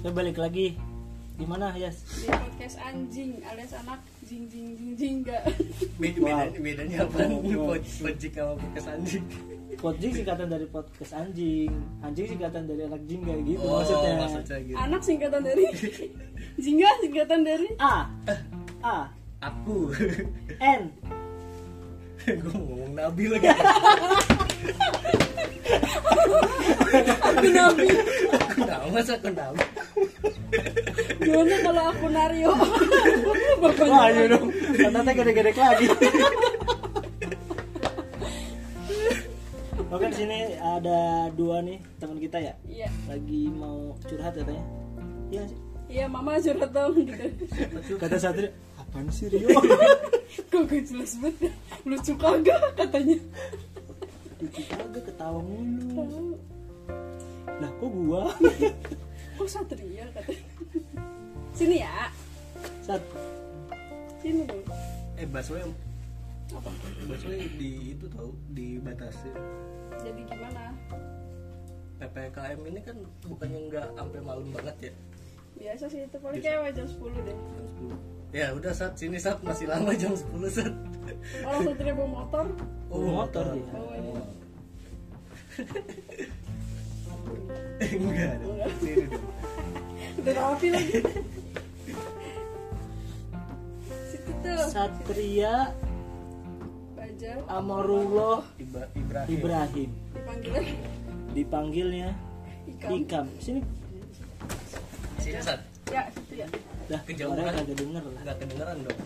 Ya balik lagi. Di mana, Yas? di podcast anjing alias anak jing jing jing jing enggak Beda, Wow. bedanya, bedanya apa? Pojik sama podcast anjing. Podjing singkatan dari podcast anjing. Anjing singkatan dari anak jingga gitu Oh, maksudnya. maksudnya gitu. anak singkatan dari jingga singkatan dari A. A. Aku. N. Gue ngomong Nabi lagi. aku nabi Aku nama masa aku nama. Gimana kalau aku Nario bapaknya Wah, ayo dong. Ternyata gede-gede lagi. Oke, di sini ada dua nih teman kita ya. iya Lagi mau curhat katanya. Iya sih. iya mama curhat dong gitu Kata Satria, apaan sih Rio? kok gak jelas banget lucu kagak katanya Lucu kagak ketawa mulu. Lah kok gua? Kok satria katanya. Sini ya. Sat, sini dong. Eh Baswe apa? Baswe di itu tahu dibatasi. jadi gimana? PPKM ini kan bukannya nggak sampai malam banget ya? biasa sih itu paling kayak jam 10 deh. Jam 10. Ya udah saat sini saat masih lama jam 10 saat. orang satria bawa motor? Oh, motor. Dia. bawa ini Enggak. Enggak. Sini dong. udah rapi lagi situ tuh Satria baja Amarullah Iba- Ibrahim. Ibrahim. dipanggilnya Dipanggilnya ikam Ikam. Sini Sini saat. ya situ ya dah Kejauhan. kagak denger lah. Enggak kedengeran dong.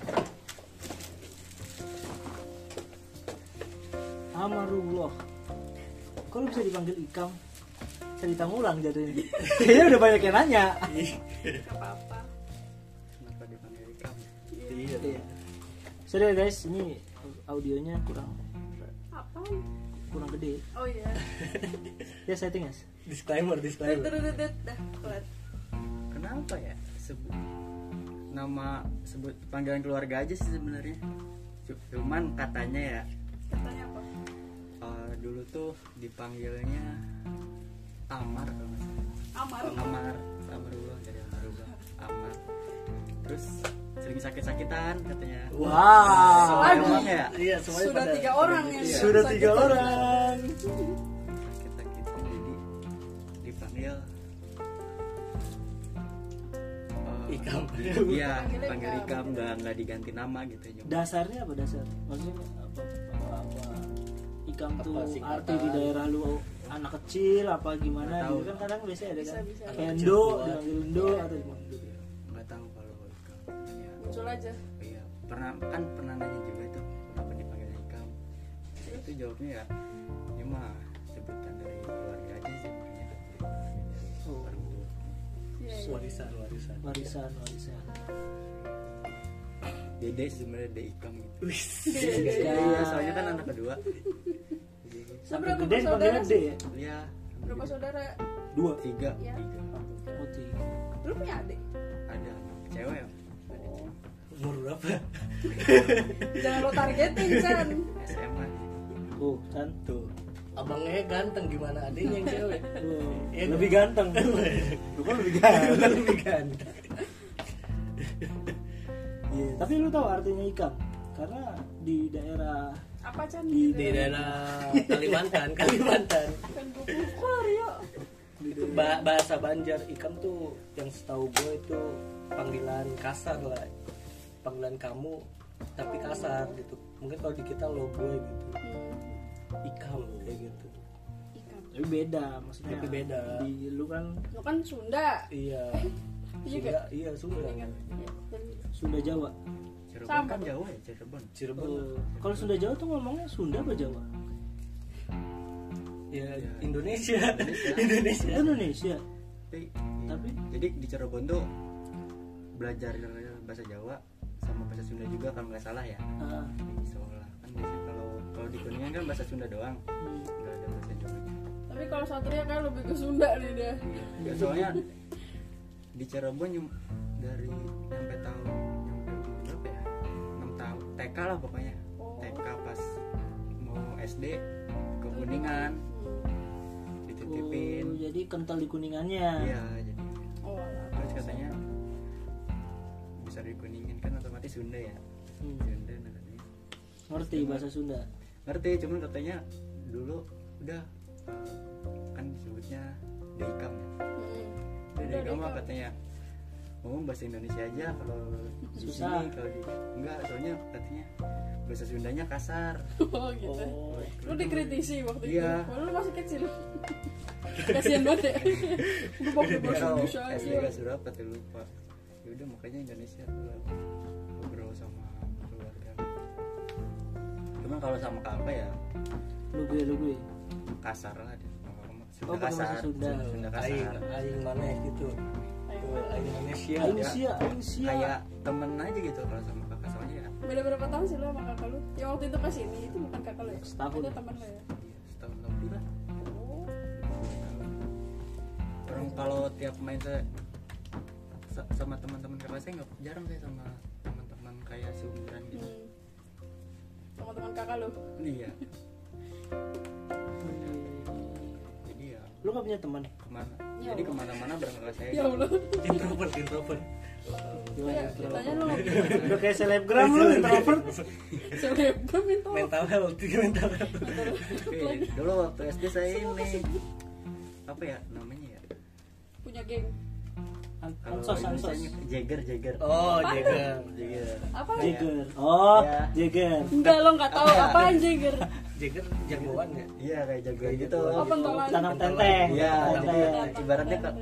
Amarullah. Kok lu bisa dipanggil Ikam? Cerita ngulang jadinya. Kayaknya udah banyak yang nanya. apa-apa Kenapa dipanggil Ikram? Iya. Iya. Sorry ya, guys, ini audionya kurang apa kurang gede. oh iya Ya setting guys. Disclaimer, disclaimer. dah Kenapa ya sebut nama sebut panggilan keluarga aja sih sebenarnya. Cu- Cuman katanya ya katanya apa eh, dulu tuh dipanggilnya Amar. Amar Amar, Amarullah dari Amarullah, Amar. Terus sering sakit-sakitan katanya. Wow. Lagi. Emang ya? Iya, semuanya sudah pada- tiga orang ya Iya. Sudah tiga Sakit. orang. Sakit-sakitan jadi dipanggil eh, Ikam. Iya, panggil Ikam. Ikam nggak nggak diganti nama gitu cuma. Dasarnya apa dasar? Maksudnya apa apa, apa Ikam Apa tuh arti di daerah lu anak kecil apa gimana gitu kan kadang biasanya ada Bisa, kan bisa. Endo dipanggil Endo Iya. atau dipanggil nggak tahu kalau. Ya, muncul aja iya pernah kan pernah nanya juga tuh kenapa dipanggil Ikam itu jawabnya ya ini mah sebutan dari keluarga aja sih sebenarnya Oh. orang tua Iya, iya. Warisan, warisan. warisan warisan. dede sebenarnya dede Ikam gitu iya soalnya kan anak kedua jadi Sampai Berapa gede D sih? ya? ya berapa saudara Dua. tiga Iya. tiga Oh, tiga. lu punya adik ada cewek ya Umur berapa? jangan lo targetin Chan SMA Oh, kan Tuh. Abangnya ganteng gimana adiknya yang cewek? Tuh, Iya, lebih dong. ganteng. Lu kan lebih ganteng. Lebih ganteng. Iya. Tapi lu tahu artinya Ikam? Karena di daerah apa Chan Di- daerah Kalimantan, Kalimantan. kan Itu ba- bahasa Banjar ikam tuh yang setahu gue itu panggilan kasar lah. Panggilan kamu tapi kasar gitu. Mungkin kalau di kita lo gue gitu. hmm. Ikam kayak gitu. ikam tapi beda maksudnya. Tapi beda. Di lu kan lo kan Sunda Iya. Iya Sunda, iya Sunda. Iya, dari- Sunda Jawa. Cirebon Sama. kan Jawa ya Cirebon Cirebon. Oh, kalau Sunda Jawa tuh ngomongnya Sunda apa Jawa? Ya, Iya. Indonesia. Indonesia. Indonesia. Indonesia. tapi Tapi jadi di Cirebon tuh belajar bahasa Jawa sama bahasa Sunda juga kalau nggak salah ya ah, di sekolah kan biasanya kalau kalau di kuningan kan bahasa Sunda doang hmm, nggak ada bahasa Jawa tapi kalau Satria kan lebih ke Sunda nih dia ya, soalnya di Cirebon dari sampai tahun TK lah pokoknya. TK pas mau SD ke kuningan. Dititipin. Oh, jadi kental di kuningannya? Iya jadi. Oh, terus katanya bisa di kuningan kan otomatis Sunda ya? Hmm. Sunda nih. ngerti bahasa Sunda? Ngerti cuman katanya dulu udah kan sebutnya dekam ya? Hmm. Udah kamu katanya ngomong bahasa Indonesia aja kalau di Susah. sini kalau di enggak soalnya katanya bahasa Sundanya kasar Oh gitu. oh Lu dikritisi waktu Iya. itu. Walau lu masih kecil. Kasian banget ya. Gue pakai bahasa kalau Indonesia SD aja. berapa tuh lupa ya udah makanya Indonesia tuh ngobrol sama keluarga cuman kalau sama kakak ya lu gue lu gue kasar lah dia Sunda Oh, bahasa kasar Sunda. Sunda aing kasar aing mana gitu Indonesia Aing Ya, sia aing sia kayak temen aja gitu kalau sama kakak soalnya ya Beda berapa tahun sih lu sama kakak lu? Ya waktu itu pas ini itu bukan kakak lu ya? Setahun. Itu teman lu ya? iya, setahun lebih lah Oh. orang kalau tiap main saya sa- sama teman-teman kakak saya nggak jarang saya sama teman-teman kayak seumuran gitu Hmm. Teman-teman kakak lu. iya ya lu gak punya teman? Ke mana? Ya jadi ke mana-mana bareng kakak saya. Ya Allah. introvert introvert. Gimana? Ya, introvert? tanya lu. udah kayak selebgram lu introvert. Selebgram itu. mental health mental health. Dulu waktu SD saya ini. apa ya namanya ya? Punya geng. Ansos ansos. Jagger Jagger. Oh jaga Jagger. Apa? Jagger. Oh Ya. Jagger. Enggak lo nggak tahu. Apa ya? apaan Jagger. jaga jagoan ya? Iya kayak jagoan gitu. Oh, pentolan. tanam tenteng. Iya, tenteng. ibaratnya kok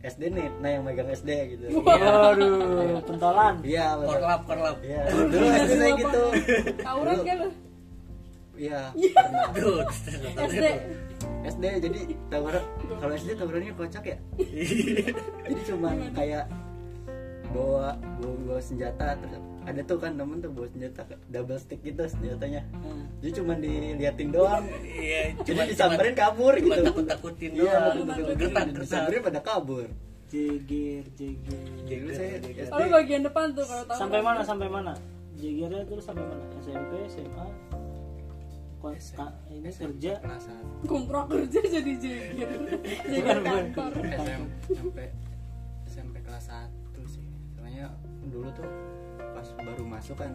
SD nih nah yang megang SD gitu. Waduh. Pentolan. Iya korlap korlap. Iya dulu SD saya gitu. Tauran kan lo? iya. Pernah tuh SD. SD jadi tawuran kalau SD tawurannya kocak ya? Jadi cuman kayak bawa bawa, bawa senjata terus ada tuh kan temen tuh bawa senjata double stick gitu senjatanya. Hmm. jadi cuman diliatin doang. Iya jadi disamperin kabur cuma gitu. takut takutin iya doang. disamperin pada kabur. Jagger Jagger jadi saya Oh, lu bagian depan tuh kalau tahu. sampai mana sampai mana? Jaggernya terus sampai mana? SMP SMA Ka- ini kerja kelas satu Kontrak kerja jadi Jagger. Jagger kantor. SM, SMP SMP kelas 1 sih soalnya dulu tuh pas baru masuk kan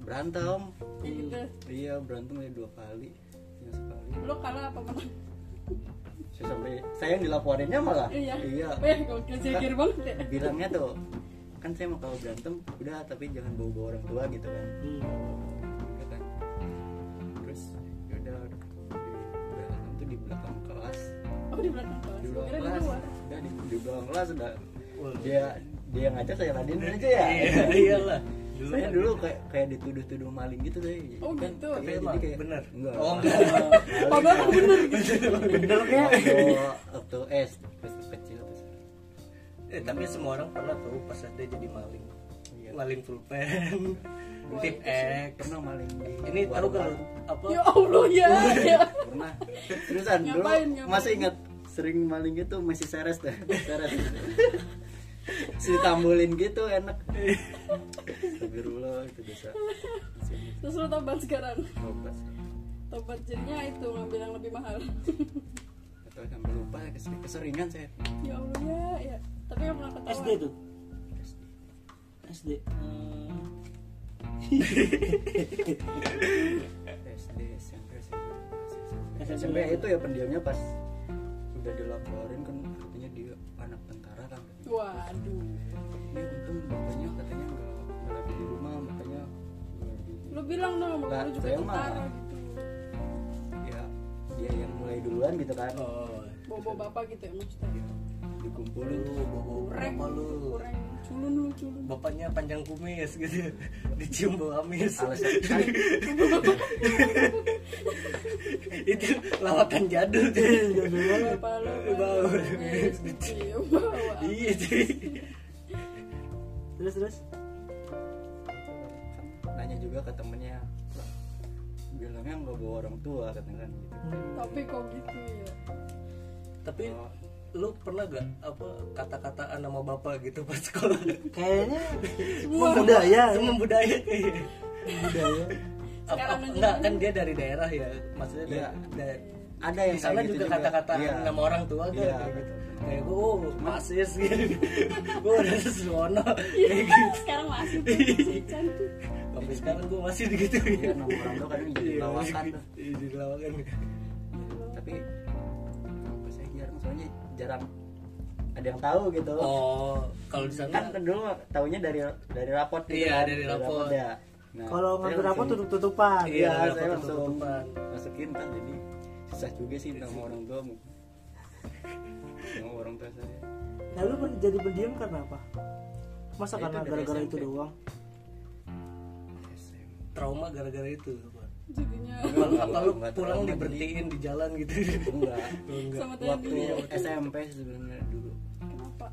berantem Gitu. iya berantem ya dua kali ya sekali Lo kalah apa menang? saya sampai saya yang dilaporinnya malah Iya. iya Eh, banget ya. bilangnya tuh kan saya mau kalau berantem udah tapi jangan bawa bawa orang tua gitu kan Hmm. Di belakang kelas. Oh, di belakang kelas. di belakang Kira di kelas. luar. udah di, di belakang kelas udah dia dia yang ngajak saya ladenin aja ya. Iya iyalah. Dulu saya kan dulu kayak kayak dituduh-tuduh maling gitu saya Oh, kan, gitu. tapi iya, emang jadi kayak bener? enggak. Oh enggak. Padahal bener gitu. bener kayak waktu waktu S kecil eh, tapi semua orang pernah tahu pas SD jadi maling. Iya. Maling pulpen tip X pernah maling di ini tahu kan apa Ya Allah ya. ya. pernah terusan dulu masih ingat sering maling gitu masih seres dah seres si tambulin gitu enak Astagfirullah itu dosa Terus lo tobat sekarang. Tobat. Tobat jadinya itu ngambil yang lebih mahal. atau sampai lupa kes- keseringan saya ya Allah ya, ya. Tapi yang pernah ketahuan. SD tuh SD Hmm. SD SMP SMP SMP. Itu ya pendiamnya pas udah dilaporin kan katanya dia anak tentara kan Waduh. ini untung bapaknya katanya nggak nggak lagi di rumah makanya Lu bilang dong, bapak lu juga tentara gitu. ya dia yang mulai duluan gitu kan oh Bobo bapak gitu ya maksudnya. Dikumpulin lu bobo Kurang, lu kurang. Culun lu, culun. bapaknya panjang kumis gitu dicium bau amis itu lawatan jadul cuy Bapak lu Bau. dicium bawa. iya terus terus nanya juga ke temennya "Lah, bilangnya nggak bawa orang tua katanya kan gitu Tapi kok gitu ya. tapi Oh, lu pernah gak apa kata-kataan nama bapak gitu pas sekolah? Kayaknya Semua. budaya semua budaya kayaknya budaya aja enggak kan. kan dia dari daerah ya maksudnya Iya. dari, ada yang di sana gitu juga kata-kata Iya. nama orang tua kan Iya. kayak gitu. kayak gue oh, pasis gitu. Gue udah sesuono kayak gitu. sekarang masih cantik sampai sekarang gue masih gitu Iya, nama orang tua kadang jadi lawakan Iya, jadi lawakan. Tapi apa saya jarang soalnya jarang ada yang tahu gitu oh kalau di sana kan dulu taunya dari dari rapot gitu Iya, kan. dari rapot. ya Nah, Kalau ngambil rapot tutup tutupan. Iya, Iya, rapot saya langsung tutup-tutupan. masukin kan jadi susah juga sih nama orang tua nama orang tua saya Nah lu men- jadi pendiam karena apa? Masa Ya, karena itu dari gara-gara itu doang? trauma gara-gara itu jadinya. Kalau apa lu Nggak pulang diberhentiin di jalan gitu? Enggak enggak. sama waktu SMP sebenarnya dulu. Kenapa?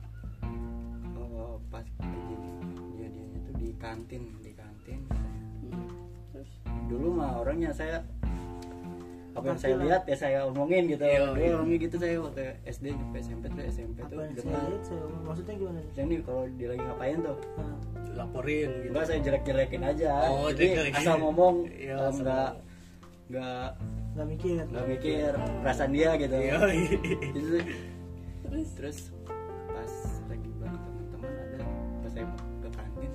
Oh, pas kejadian kejadiannya tuh di kantin di kantin. Hmm. terus? Dulu mah orangnya saya apa yang saya lihat ya saya omongin gitu. Dulu iya. omongin gitu saya waktu SD sampai SMP tuh SMP Apa tuh yang saya lihat saya maksudnya gimana? Saya nih kalau dia lagi ngapain tuh? Nah, laporin gitu. Enggak saya jelek-jelekin aja. Oh, jadi jelek-jelekin. asal ngomong Iya, um, asal nggak nggak nggak mikir. nggak mikir perasaan dia gitu. Iya, Jadi, terus? Terus pas lagi bareng teman-teman ada pas saya ke kantin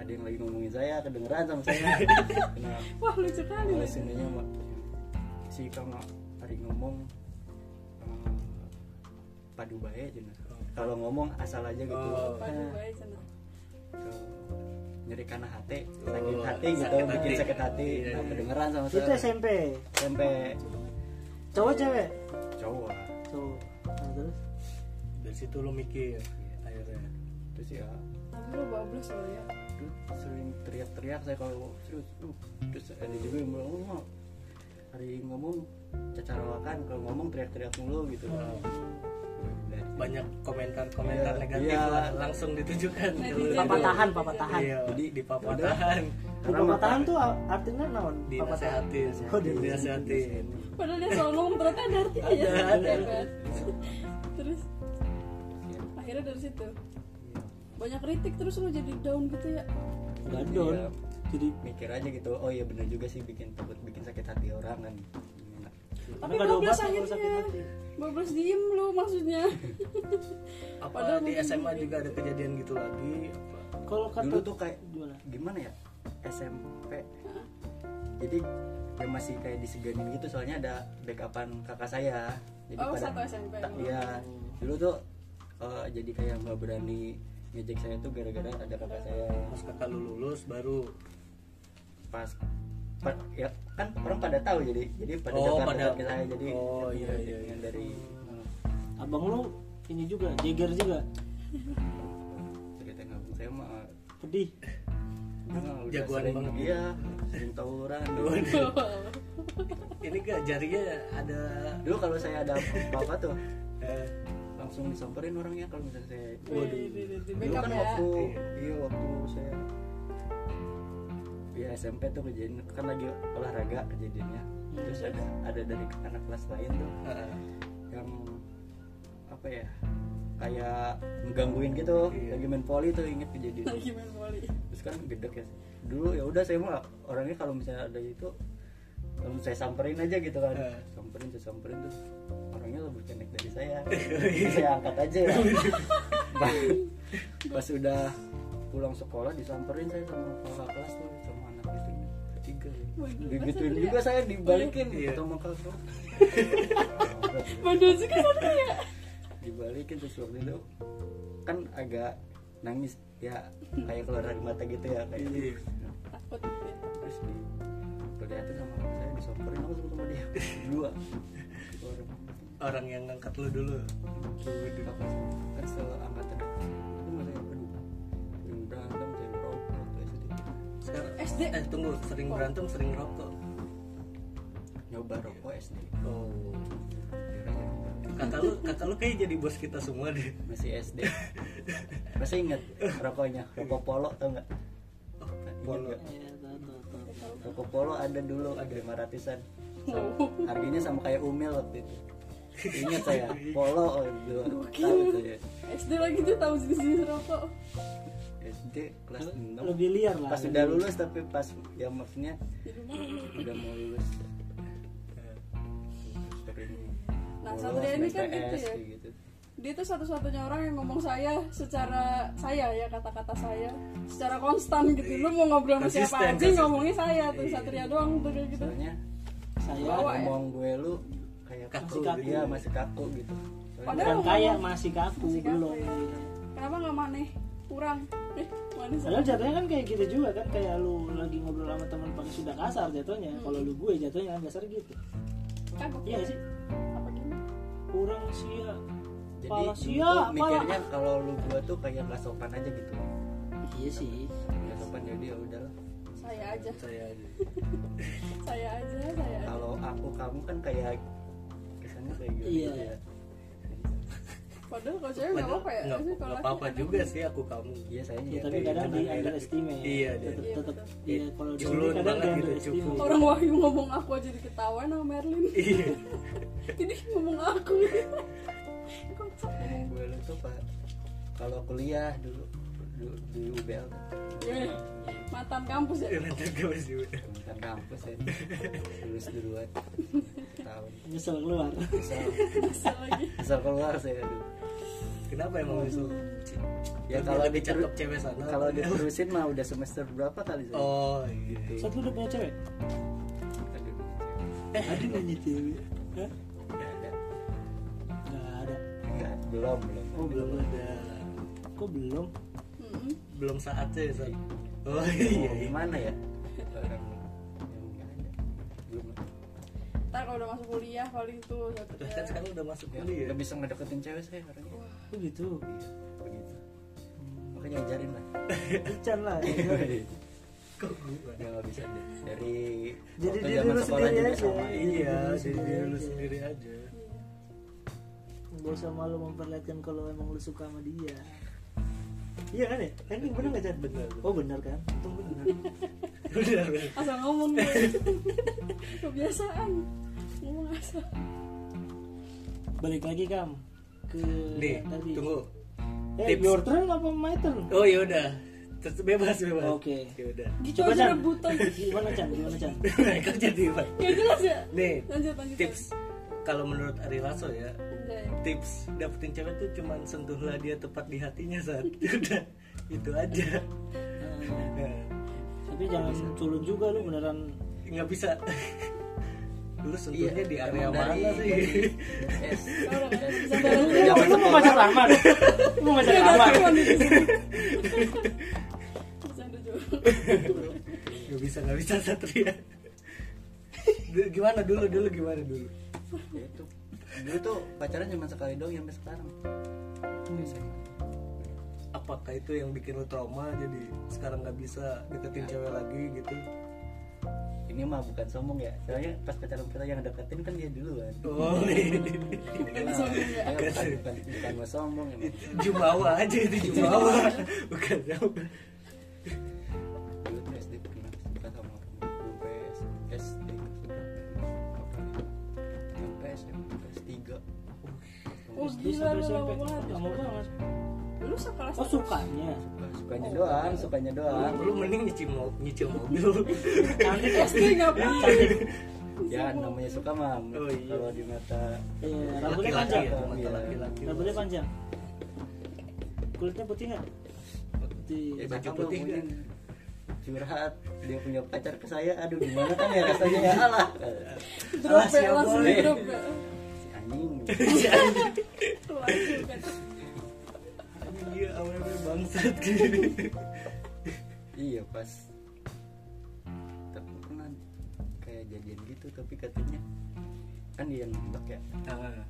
ada yang lagi ngomongin saya kedengeran sama saya. Nah wah lucu kali mah si kamu hari ngomong eh, padu bae cenah. kalau ngomong asal aja gitu Oh. Padu baik sana Tuh, nyeri karena hati Oh, sakit hati gitu sakit bikin hati. sakit hati Iya, nah, kedengeran sama Itu saya SMP. sampai Cowok cewek? cowok Cowok. Nah, terus dari situ lu mikir akhirnya terus ya tapi lo bablas lo ya aduh, sering teriak-teriak saya kalau terus uh, terus ada juga yang bilang oh, mau hari ngomong cacarawakan kalau ngomong teriak-teriak mulu gitu Oh. Udah. banyak komentar-komentar Iya, negatif iya. lah langsung ditujukan papa tahan, papa tahan. iya Jadi, di papa tahan Di Karena papa tahan tuh artinya naon? Papa tahan. dinasehatin Oh, di- dinasehatin padahal dia selalu ngomong ternyata ada artinya Ada, ya ada. Hebat. terus akhirnya dari situ banyak kritik terus lo jadi down gitu ya Nggak Jadi down. Ya, Jadi mikir aja gitu oh iya bener juga sih bikin takut bikin sakit hati orang kan. Tapi bablas obat kalau sakit akhirnya hati. bablas diem lo maksudnya. Apa Padahal di SMA gitu. juga ada kejadian gitu lagi? Apa Kalau kata dulu tuh kayak gimana? gimana ya? SMP jadi ya masih kayak diseganin gitu soalnya ada backupan kakak saya. Jadi oh satu SMP tak iya. Dulu tuh eh, jadi kayak nggak berani ngejek saya tuh gara-gara ada kakak saya. Pas kakak lu lulus baru pas pa- ya kan orang pada tahu jadi jadi pada Oh, dekat pada- saya jadi Oh, iya, yang iya, iya. dari Abang lu ini juga jeger juga. cerita ngabung saya mah Pedih. ah, udah Jagoan banget. iya sering tawuran ini gak jarinya ada dulu kalau saya ada apa-apa tuh eh, langsung disamperin orangnya kalau misalnya saya Waduh, dulu kan ya waktu iya waktu saya ya SMP tuh kejadian kan lagi olahraga kejadiannya. Terus ada ada dari anak kelas lain tuh. Eh, yang apa ya kayak menggangguin gitu. Iya. lagi main volley tuh inget kejadian. Lagi main volley terus kan gedek ya. Dulu ya udah saya mah orangnya kalau misalnya ada itu langsung saya samperin aja gitu kan. Eh. samperin saya samperin terus orangnya lebih pendek dari saya. Terus saya angkat aja ya. Pas, pas udah pulang sekolah disamperin saya sama kakak kelas tuh digituin juga saya dibalikin Iya. sama kakak Bandel juga kan ya dibalikin terus waktu itu kan agak nangis ya kayak keluar dari mata gitu ya kayak Iya. takut ya. terus di kelihatan sama saya disamperin langsung sama dia? Dua. Orang orang yang ngangkat lu dulu. Sih kan seangkatan itu sekarang SD. eh tunggu sering berantem sering rokok nyoba rokok SD. Oh. Kakak lu kakak lu kayak jadi bos kita semua deh. Masih SD. Masih inget rokoknya? Rokok polo tau nggak? Oh, polo? Iya, rokok polo ada dulu ada lima ratusan. Oh. harganya sama kayak umil waktu itu. Ingat saya polo oh, dulu tuh ya. SD lagi tuh tahu jenis-jenis rokok SD kelas 6 Lebih liar lah. pas udah lulus tapi pas ya maksudnya udah mau lulus Nah, Satria ini kan gitu ya. gitu. dia tuh satu-satunya orang yang ngomong saya secara saya ya kata-kata saya secara konstan gitu lu mau ngobrol sama siapa aja konsisten. ngomongnya saya tuh Satria doang tuh kayak gitu soalnya saya Bawa ya? ngomong gue lu kayak Kaku kaku, iya masih kaku gitu Soalnya Padahal kayak masih kaku Masih kaku, belum ya. kenapa nggak maneh kurang eh Padahal jatuhnya kan kayak gitu juga kan kayak lu lagi ngobrol sama teman pakai sudah kasar jatuhnya. Kalau lu gue jatuhnya kan kasar gitu. kagok Iya sih? apa gimana Kurang sia. jadi Pala dulu sia, pala. mikirnya kalau lu gua tuh kayak gak sopan aja gitu Iya sih. gak sopan jadi ya udahlah saya aja saya aja saya aja saya aja kalau aku kamu kan kayak kesannya kayak gitu Iya. Ya. padahal kalau cewek nggak apa-apa ya? nggak apa-apa juga sih aku kamu. Iya saya Ya, tapi kadang di underestimate. Iya, tetep iya. tetep iya kalau kadang banget gitu, cupu. orang Wahyu ngomong aku aja diketawain sama Merlin. Iya. Ini ngomong aku. Kocak. Ngomong gue lu tuh pak. Kalau kuliah dulu dulu di UBL Eh, mantan kampus ya? Nanti gue masih bukan kampus ya. Lulus duluan. Tahun. Nyesel keluar. misal Bisa lagi. Misal keluar saya dulu kenapa emang itu ya Lebih- kalau lebih cakep cewek sana. kalau diterusin mah udah semester berapa kali saya oh gitu Saat lu udah punya cewek? Aduh, Ada nanya cewek? Hah? ada. Nggak ada. Nggak, belum belum. Oh belum ada. Kok belum? Belum saatnya ya saat oh Mau iya iya. gimana ya? Orang yang nggak ada belum. Ntar kalau udah masuk kuliah paling tuh satu Udah kan sekarang udah masuk ya, kuliah. nggak bisa ngedeketin cewek saya orangnya Oh gitu. iya begitu makanya ajarin lah Ican lah. kok gue ya nggak bisa deh dari Jadi diri zaman lu sendiri aja. sama Iya. iya jadi diri lu sendiri aja Gak usah malu memperlihatkan kalau emang lu suka sama dia. Iya kan ya? Kan ini bener gak Chan? Bener, bener. Oh bener kan? Untung bener. udah udah. asal ngomong gue kebiasaan ngomong asal Balik lagi kam ke nih tadi. tunggu Eh, Tips. your turn apa my turn? oh ya udah Terus bebas bebas Oke. ya udah gitu Coba aja rebutan Gimana Chan? Gimana Chan? kan jadi Pak. ya jelas ya nih lanjut lanjut tips kalau menurut Ari Lasso ya Anjay. tips dapetin cewek tuh cuman sentuhlah dia tepat di hatinya saat udah itu aja Hmm. Nah, Tapi jangan culun juga lu beneran nggak bisa lu sentuhnya di area mana dari- sih? S orang ada bisa bareng Lu mau ngajak Rahman? Lu mau ngajak Rahman? Nggak bisa nggak bisa satria. Dulu gimana dulu dulu gimana dulu? Ya itu. Dulu tuh pacaran cuma sekali doang sampai sekarang. Apakah itu yang bikin lu trauma jadi sekarang nggak bisa deketin cewek lagi gitu ini mah bukan sombong ya soalnya pas pacaran kita yang deketin kan dia duluan oh iya. Bukan sombong ya. Bukan, bukan, mau sombong emang. itu jumawa aja itu jumawa bukan dulu tuh SD pernah suka sama sampai SD sampai SMP kelas tiga Oh gila lama banget. Lama banget. Lu sekelas Oh sukanya. Suka- sukanya doang sukanya doang lu mending nyicil mo- nyicil mobil Cantik SD ngapain? Cantik. ya namanya suka mah Oh, iya. kalau di mata Iya, rambutnya Laki-laki panjang. ya, mata laki-laki Rambutnya panjang. Kulitnya putih nggak? Putih. Eh, baju putih kan? curhat dia punya pacar ke saya aduh gimana kan ya rasanya ya Drop ya siap, langsung drop ya. si anjing. iya awalnya bangsat gini iya pas tapi pernah kayak jadian gitu tapi katanya kan dia yang nembak ya Ah,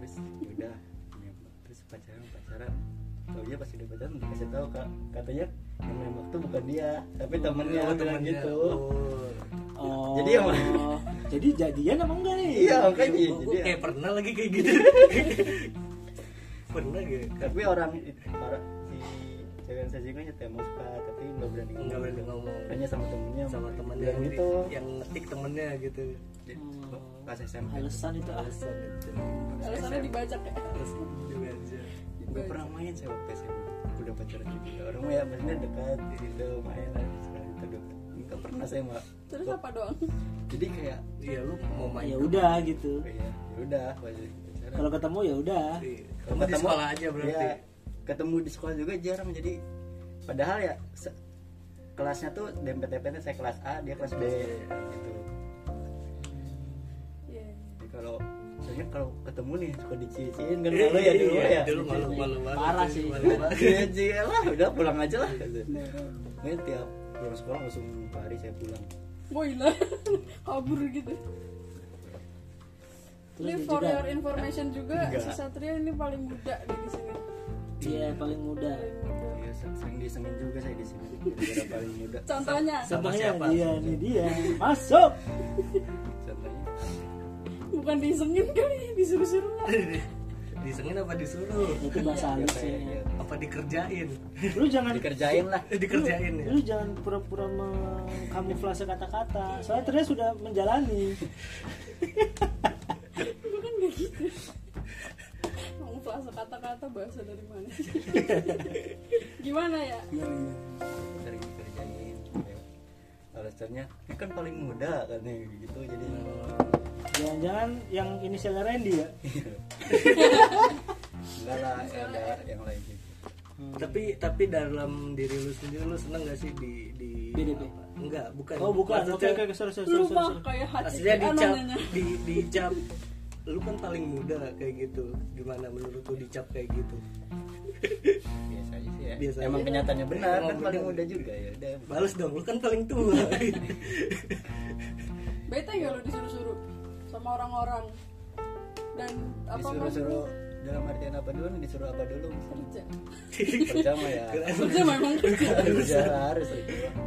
terus udah nembak terus pacaran pacaran tau dia pas udah pacaran dikasih tahu kak katanya yang nembak tuh bukan dia tapi temennya oh, temennya. gitu oh. Oh. Jadi yang? Jadi jadian apa enggak nih? iya makanya jadi kayak pernah lagi kayak gitu pernah gak tapi orang orang si cewek yang saya suka ya mau suka tapi nggak berani nggak berani ngomong. Hanya sama temennya. Sama temennya yang, gitu yang ngetik temennya gitu. Hmm. pas SMP Alasan itu. Alasan itu. Alasannya dibajak ya. alasan dia aja gue pernah main saya waktu SMP udah pacaran juga orang mah ya maksudnya dekat gitu main lah sekali itu dekat nggak pernah saya mah terus apa doang? Jadi kayak iya lu mau main ya udah gitu. Ya ya udah. Kalau ketemu ya udah. Iya. Kamu di sekolah aja berarti. Ya, ketemu di sekolah juga jarang jadi padahal ya se- kelasnya tuh dempet-dempetnya saya kelas A dia kelas B gitu. Iya. jadi kalau soalnya kalau ketemu nih suka dicicin kan malu ya dulu Iya, ya. dulu malu malu banget Parah sih. Iya, iya lah udah pulang aja lah. Makanya tiap pulang sekolah langsung hari saya pulang. Boy lah kabur gitu terus ini for juga your information juga Enggak. si Satria ini paling muda di sini. Iya paling muda. Paling muda. Iya, sering disengin juga saya di sini. Gara paling muda. Contohnya? Sama contohnya siapa? dia nih dia. Masuk! Contohnya? Bukan disengin kali disuruh-suruh lah. Disengin apa disuruh? Itu bahasa ya kayak sih ya, apa dikerjain? Lu jangan dikerjain lah. Eh, dikerjain ya. lu jangan pura-pura mengkamuflase kata-kata. Soalnya ternyata sudah menjalani kayak gitu mau flase kata-kata bahasa dari mana sih? gimana ya sering dikerjain ya. alasannya ini kan paling muda katanya gitu jadi jangan-jangan yang inisialnya Randy ya enggak lah ada yang lain gitu tapi tapi dalam diri lu sendiri lu seneng gak sih di di BDP? apa? enggak bukan oh bukan oke oke sorry sorry sorry, lu sorry, mah sorry. kayak hati aslinya dicap di dicap lu kan paling muda kayak gitu. Gimana menurut lu dicap kayak gitu? Biasa aja sih ya. Biasa emang aja. kenyataannya benar Emang kan paling benar. muda juga ya udah. Balas dong lu kan paling tua. Bete gak lu disuruh-suruh sama orang-orang? Dan apa disuruh-suruh dalam artian apa dulu? Nih? disuruh apa dulu? Kerja. Kerja mah ya. Kerja memang kerja kerja harus.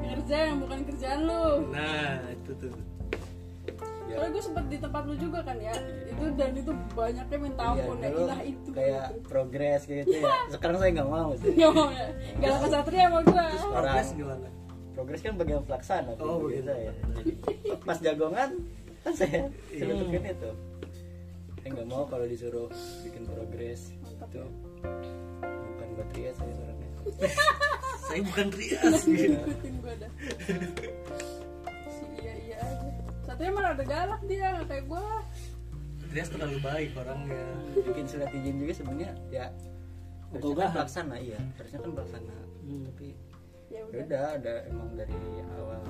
Kerja yang bukan kerjaan lu. Nah itu tuh ya soalnya gue sempet di tempat lu juga kan ya. Itu dan itu banyaknya minta iya, ampun ya dulu ilah itu. kayak progres gitu ya. Sekarang saya nggak mau sih. Gak mau ya? Gak ke satria sama gue progres gimana? Progres kan bagian pelaksana Oh, gitu begitu. saya jadi pas jagongan kan saya Iya. bikin itu. Saya nggak mau kalau disuruh bikin progres Mantap itu ya. bukan buat ria saya orangnya. Saya bukan Rias gitu. Satria malah ada galak dia gak kayak gue Rias terlalu baik orangnya. Bikin surat izin juga sebenarnya ya harusnya kan pelaksana iya. Harusnya kan pelaksana. Hmm. tapi Ya ya udah. udah ada emang dari awal.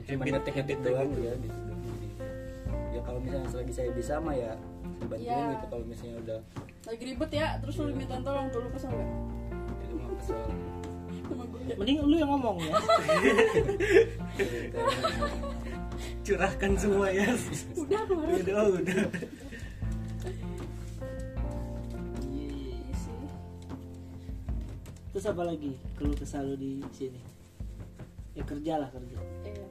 Cuma Habit- ngetik ngetik habitnya doang gitu. ya di jadi ya kalau misalnya selagi saya bisa mah ya bantuin Iya. gitu. Kalau misalnya udah Lagi ribet ya Terus lu minta tolong Tuh lu kesel gak? itu mah kesel. Mending lu yang ngomong ya curahkan semua ya. Udah kemarin udah udah. Iya terus apa lagi kalau kesal di sini? Ya kerja lah kerja. Iya.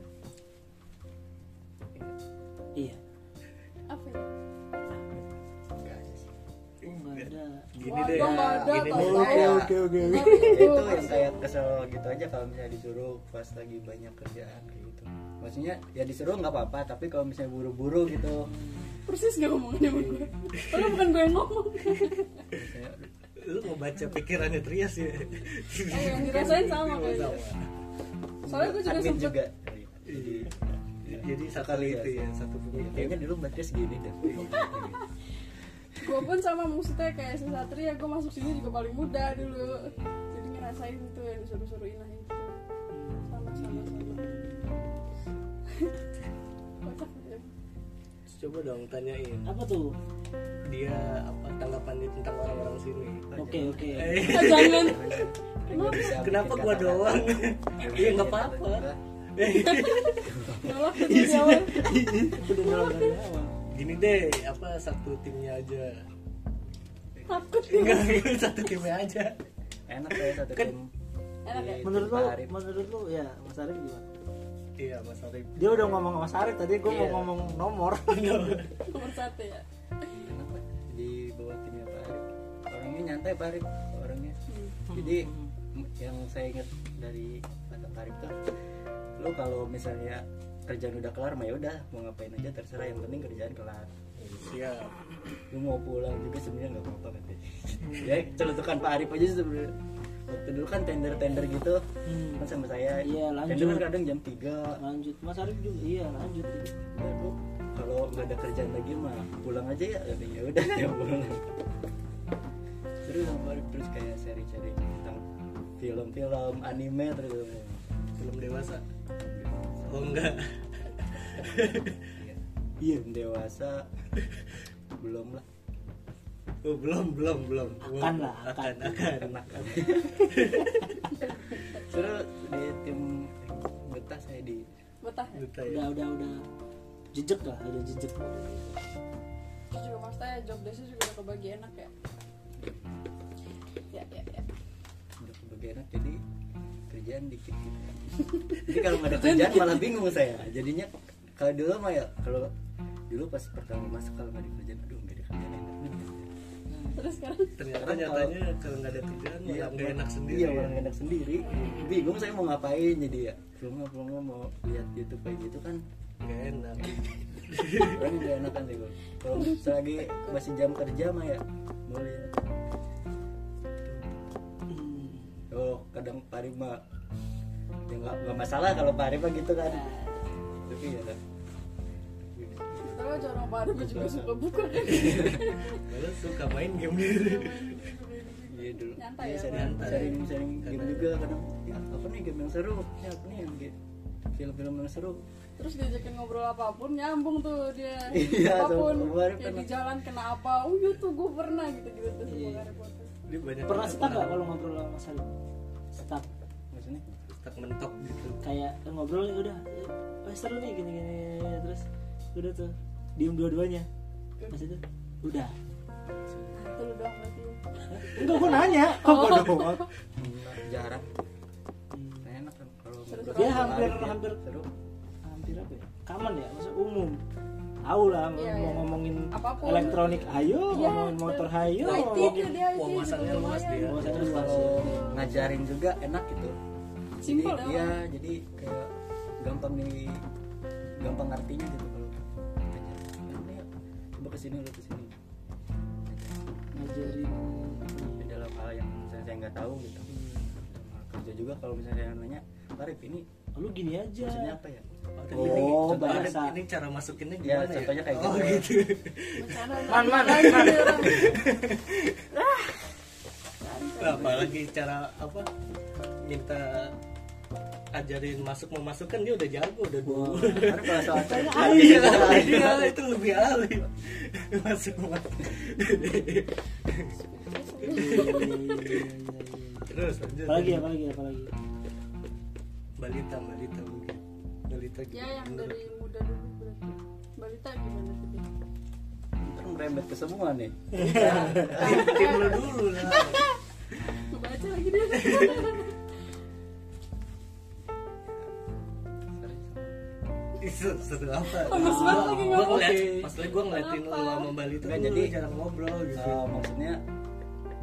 Iya. Apa ya? Oh gini Wah, deh Oke, oke oke itu yang saya kesel gitu aja kalau misalnya disuruh pas lagi banyak kerjaan gitu maksudnya ya disuruh nggak apa-apa tapi kalau misalnya buru-buru gitu. Persis gak ngomongnya sama gue. Padahal bukan gue yang ngomong. Lu mau baca pikirannya Trias ya? Eh, yang dirasain sama kayaknya. Soalnya gue juga sempet juga. Jadi jadi satu Sekali itu ya. ya satu pemikiran kayaknya dulu Matris gini deh. Gue pun sama maksudnya kayak si Satria gue masuk sini juga paling muda dulu. Jadi ngerasain itu yang disuruh-suruh inah itu coba dong tanyain. Apa tuh? Dia apa tanggapannya tentang orang-orang sini. Oke oke. Eh, Ah, jangan. Kenapa bikin gua doang? Iya nggak apa-apa. Kata-kata. nolak itu di awal udah nolong dari awal gini deh apa satu timnya aja? Takut. Enggak satu timnya aja. Enak ya satu Kan- tim. Enak ya? Menurut lu menurut lu ya Mas Arif gimana iya Mas Arif. Dia udah ngomong sama Mas Arif tadi gue Iya. mau ngomong nomor. Nomor satu ya? Lah di bawah timnya Pak Arif. Orangnya nyantai Pak Arif orangnya. Hmm. jadi yang saya ingat dari kata Pak Arif tuh lu kalau misalnya kerjaan udah kelar mah ya udah mau ngapain aja terserah yang penting kerjaan kelar. Siap. Lu mau pulang juga sebenarnya nggak apa-apa katanya ya celutukan Pak Arif aja sih sebenarnya waktu dulu kan tender tender gitu Hmm. kan sama saya. Iya, lanjut. tender kan kadang jam 3 lanjut. Mas Arif juga iya lanjut. Baru kalau nggak ada kerjaan lagi mah pulang aja ya. Katanya udah ya pulang. Seru sama Arif terus kayak seri-seri tentang film-film anime terus. Film dewasa. Oh enggak. iya dewasa. Belum lah oh, belum belum belum. Akan lah, akan. akan. akan enak kan seru di tim betah saya di betah ya? Duta ya. udah udah udah. Jejak lah udah jejak. Terus juga maksudnya job desa juga udah kebagi enak ya? Ya ya ya. Udah kebagi enak jadi kerjaan dikit gitu jadi kalau nggak ada kerjaan malah bingung saya. Jadinya kalau dulu mah ya kalau dulu pas pertama masuk kalau nggak ada kerjaan aduh nggak ada kerjaan enak terus sekarang? Ternyata nyatanya kalau nggak ada kerjaan malah nggak enak sendiri. iya ya. malah nggak enak sendiri. Bingung saya mau ngapain jadi ya belum nggak mau lihat YouTube kayak gitu kan. Nggak enak. Orang nggak enak kan sih kalau kalau selagi masih jam kerja mah ya boleh. Oh kadang Pari mah ya nggak nggak masalah kalau Pari mah gitu kan. Tapi ya lah kalau jarang pada gue juga suka buka. Malah suka main game. Gitu iya dulu. Nyantai Iya, ya, sering, nyantai. sering sering game juga kadang. Ya apa nih game yang seru? Ya apa nih yang game film-film yang seru? Terus diajakin ngobrol apa pun nyambung tuh dia. Iya, apa pun kayak pernah. di jalan kena apa. Oh iya tuh gue pernah gitu gitu tuh Iya. banyak pernah stuck nggak kalau ngobrol sama Mas Arif stuck maksudnya? Stuck mentok gitu. Kayak ngobrol ya udah eh, seru nih gini gini terus udah tuh diem dua-duanya. Udah. Itu lu doang berarti. Enggak gua nanya. Kok gua doang. Enggak, jarang. Hmm. enak kan kalau Dia sama hampir- Arif ya, hampir- seru. Hampir apa ya? Common ya maksud umum. Tahu lah Iya, mau iya. ngomongin Apa pun. elektronik ayo. Iya, ngomongin motor ayo. IT ngomongin wawasannya luas dia. Terus kalau ngajarin juga enak gitu. Ya, iya jadi kayak gampang di gampang ngertinya gitu ke sini lu ke sini ngajarin di dalam hal yang misalnya saya nggak tahu gitu dalam hal kerja juga kalau misalnya saya nanya Arif ini lu gini aja maksudnya apa ya Oh, Oh, ini, bahasa. ini cara masukinnya Ya, gimana ya? contohnya kayak oh, gitu. gitu. Man, man, lagi man. Nah, apalagi cara apa minta ajarin masuk memasukkan dia udah jago udah dua kalau soal ahli Iya, ya. dia itu lebih ahli masuk terus lanjut apalagi apalagi apalagi balita balita mungkin. Balita ya yang dari muda dulu berarti. Balita gimana tuh dia ntar merembet ke semua nih. Tim, tim lu dulu lah. Baca lagi dia seru apa Panas banget lagi ngomong. ngeliat Oke. pas lagi gua ngeliatin lu sama balita Nggak, tuh jadi- jarang ngobrol gitu. Eh, maksudnya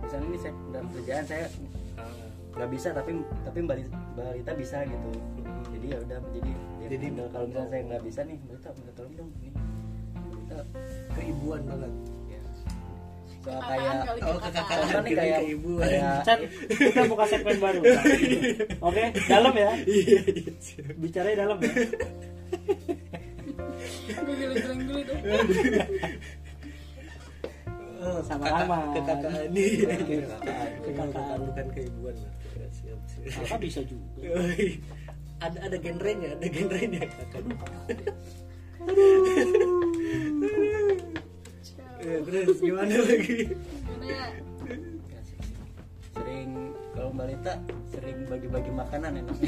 misalnya ini saya dalam kerjaan saya Ah. nggak bisa tapi tapi balita, balita bisa gitu. Jadi ya udah jadi ya Jadi- kalau misalnya saya nggak bisa nih balita minta tolong dong nih balita keibuan banget. Ya soal Kakak kayak kali oh kakak. kakak Soalnya nih kayak keibuan. kayak Chan, kita buka segmen baru. Oke dalam ya. Iya iya. Bicaranya dalam ya gue dulu Oh, Sama-sama. Kekakakan nih. Oke. Kekakakan. Kekakakan. bukan keibuan. Ya, Siap, siap. kakak bisa juga ada ada genrenya, ada genrenya kakak. Ya, terus gimana lagi? gimana. Kalau balita sering bagi-bagi makanan enak Oh,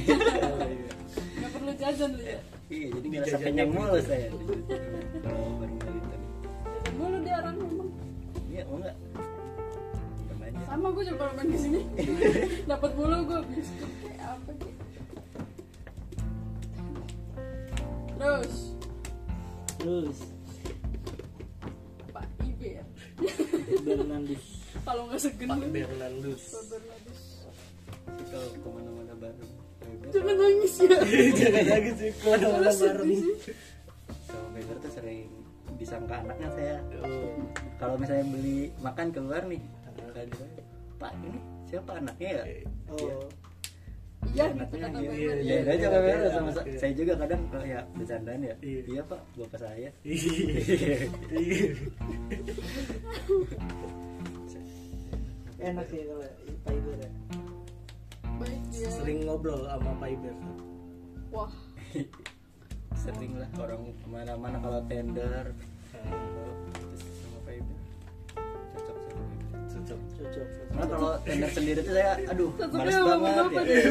iya. nggak perlu jajan lu ya iya jadi nggak Dijajanin kenyang gitu. mulu saya kalau bareng balita nih jajan mulu dia orang memang iya mau nggak? Coba aja sama gue juga kalau main di sini. Dapat mulu gue biskuit kayak apa gitu terus? Terus? Pak Iber Bernandus kalau nggak segen Pak Bernandus. Pak sih kalau ke mana-mana bareng. Jangan nangis ya. Jangan lagi sih ke mana-mana bareng. sama Weber tuh sering disangka anaknya saya Oh, kalau misalnya beli makan keluar nih tadi pak ini siapa anaknya ya? Oh iya. gitu kata iya, iya, iya, iya, aja iya, iya, sama oke. saya juga kadang kalau ya bercandaan ya. Iya. iya pak bapak saya. Iya. enak sih kalau Pak Iber ya baik dia Sering ngobrol sama Pak Iber. wah sering lah orang ke mana-mana kalau tender terus sama Pak cocok sama Pak. Cocok. cocok Karena kalau tender sendiri tuh saya aduh males sama banget ya. dia?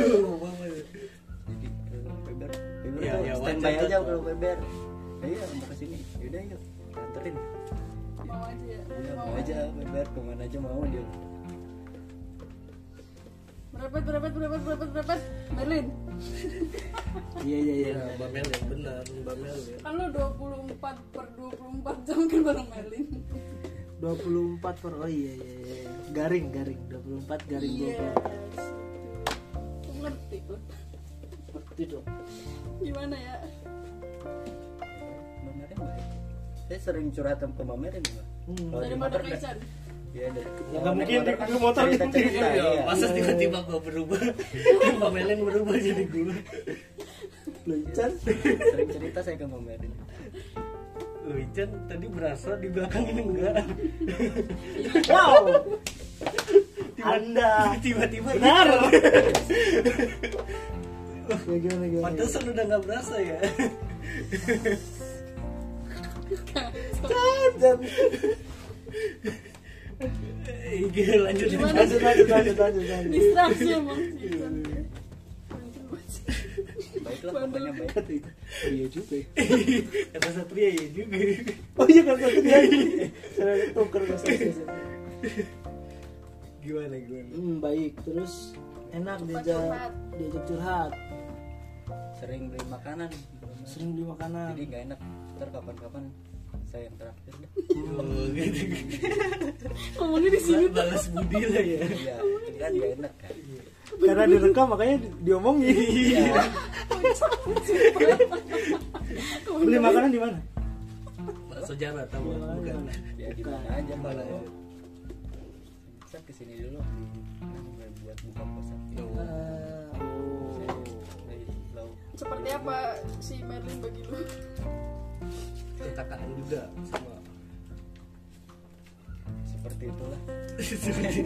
Jadi Weber, Weber Iya, tuh iya, standby aja kalau Weber. Ya iya mau ke sini, yaudah yuk anterin. mau aja ya Iya mau aja Weber ke mana aja mau dia. Berapet berapet berapet berapet berapet Merlin. Iya iya iya. Iya, Mbak Mel yang benar, Mbak Mel ya. kan lo 24 per 24 jam kan bareng Merlin. 24 per oh iya iya iya. Garing garing. 24 garing iya 24 Aku ngerti kok ngerti dong. Gimana ya? Mbak Merin baik. Saya sering curhat sama ke Mbak Merin Mbak. Hmm. Kalau di Iya dari. nggak mungkin di- di motor cerita cerita Iya, iya. masa tiba-tiba gua berubah, Mbak Melen berubah jadi gua. lu Ican Sering cerita saya ke Mbak Merin. Loh, Ican tadi berasa di belakang ini enggak. wow anda Tiba-tiba benar ya gimana gimana Pantesan udah nggak berasa ya. Iya, lanjut. Lanjut lanjut lanjut lanjut lanjut distraksi emang sih Baiklah Bandel. pokoknya baik. kata oh, iya juga ya. Kata Satria ya juga. oh iya kata dia saya tuker ke saya Gimana gimana? hmm baik terus enak diajak diajak curhat Sering beli makanan. sering beli makanan Jadi nggak enak. Ntar kapan-kapan saya yang terakhir deh. Oh, gitu. ngomongnya di sini tuh Balas budi lah ya. Iya, kan nggak enak kan. karena direkam makanya di- diomongin Iya. beli makanan di mana Bakso jarah tahu di bukan? mana? Ya di mana aja kalau ya? bisa ke sini dulu buat buka puasa. Oh. Seperti apa si Merlin bagi lu Kekakaan juga sama Seperti itulah. seperti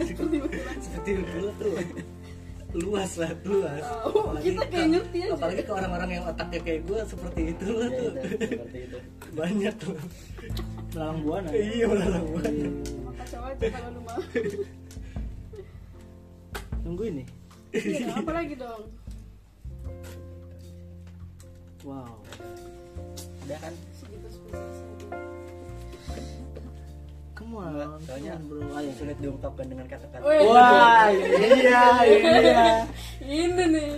seperti itu tuh luas lah luas Oh, kita kayak ngerti aja. apalagi ke orang-orang yang otaknya kayak gue seperti itu lah Ya, tuh itu, seperti itu. banyak tuh melalang buana iya melalang buana. Iya. kacau aja kalau lu mau tungguin nih iya apa lagi dong wow Udah kan? Come on. Enggak, soalnya bro. ayo sulit diungkapkan dengan kata-kata. Wah iya iya. Ini nih.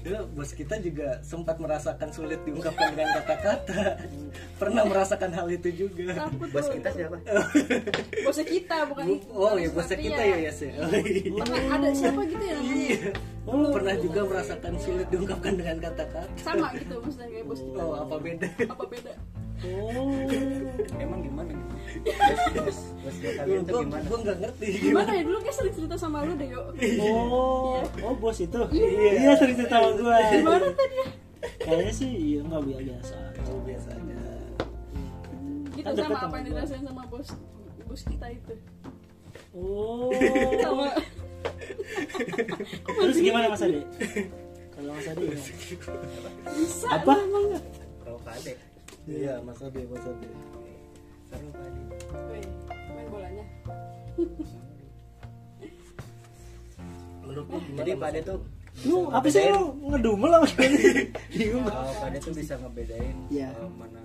Dulu bos kita juga sempat merasakan sulit diungkapkan dengan kata-kata. Pernah merasakan hal itu juga. Takut Bos kita siapa? bosnya kita bukan oh bukan ya bosnya Satria. kita ya ya. Sih oh, iya. pernah ada siapa gitu ya namanya? Iya. pernah juga merasakan sulit diungkapkan dengan kata-kata. Sama gitu maksudnya kayak bos kita. Oh apa beda? Apa beda oh. Emang gimana? Gue kalian tuh gue gimana? gue nggak ngerti. Gimana ya? Dulu kayak sering cerita sama lu deh yuk oh. Iya. oh bos itu? Iya. Sering cerita sama gua. Gimana tadi? Ya kayaknya sih iya nggak biasa kalau biasanya. Gitu sama apa yang dirasain sama bos bos kita itu? Oh. Sama. Terus gimana mas Ade kalau mas Ade gimana? bisa Apa? lah, iya mas Ade mas Ade seru. Weh, main bolanya. Jadi Ade tuh lu apa sih lu? ngedumel apa bingung. Oh, Pak Ade tuh bisa ngebedain Iya. eh, mana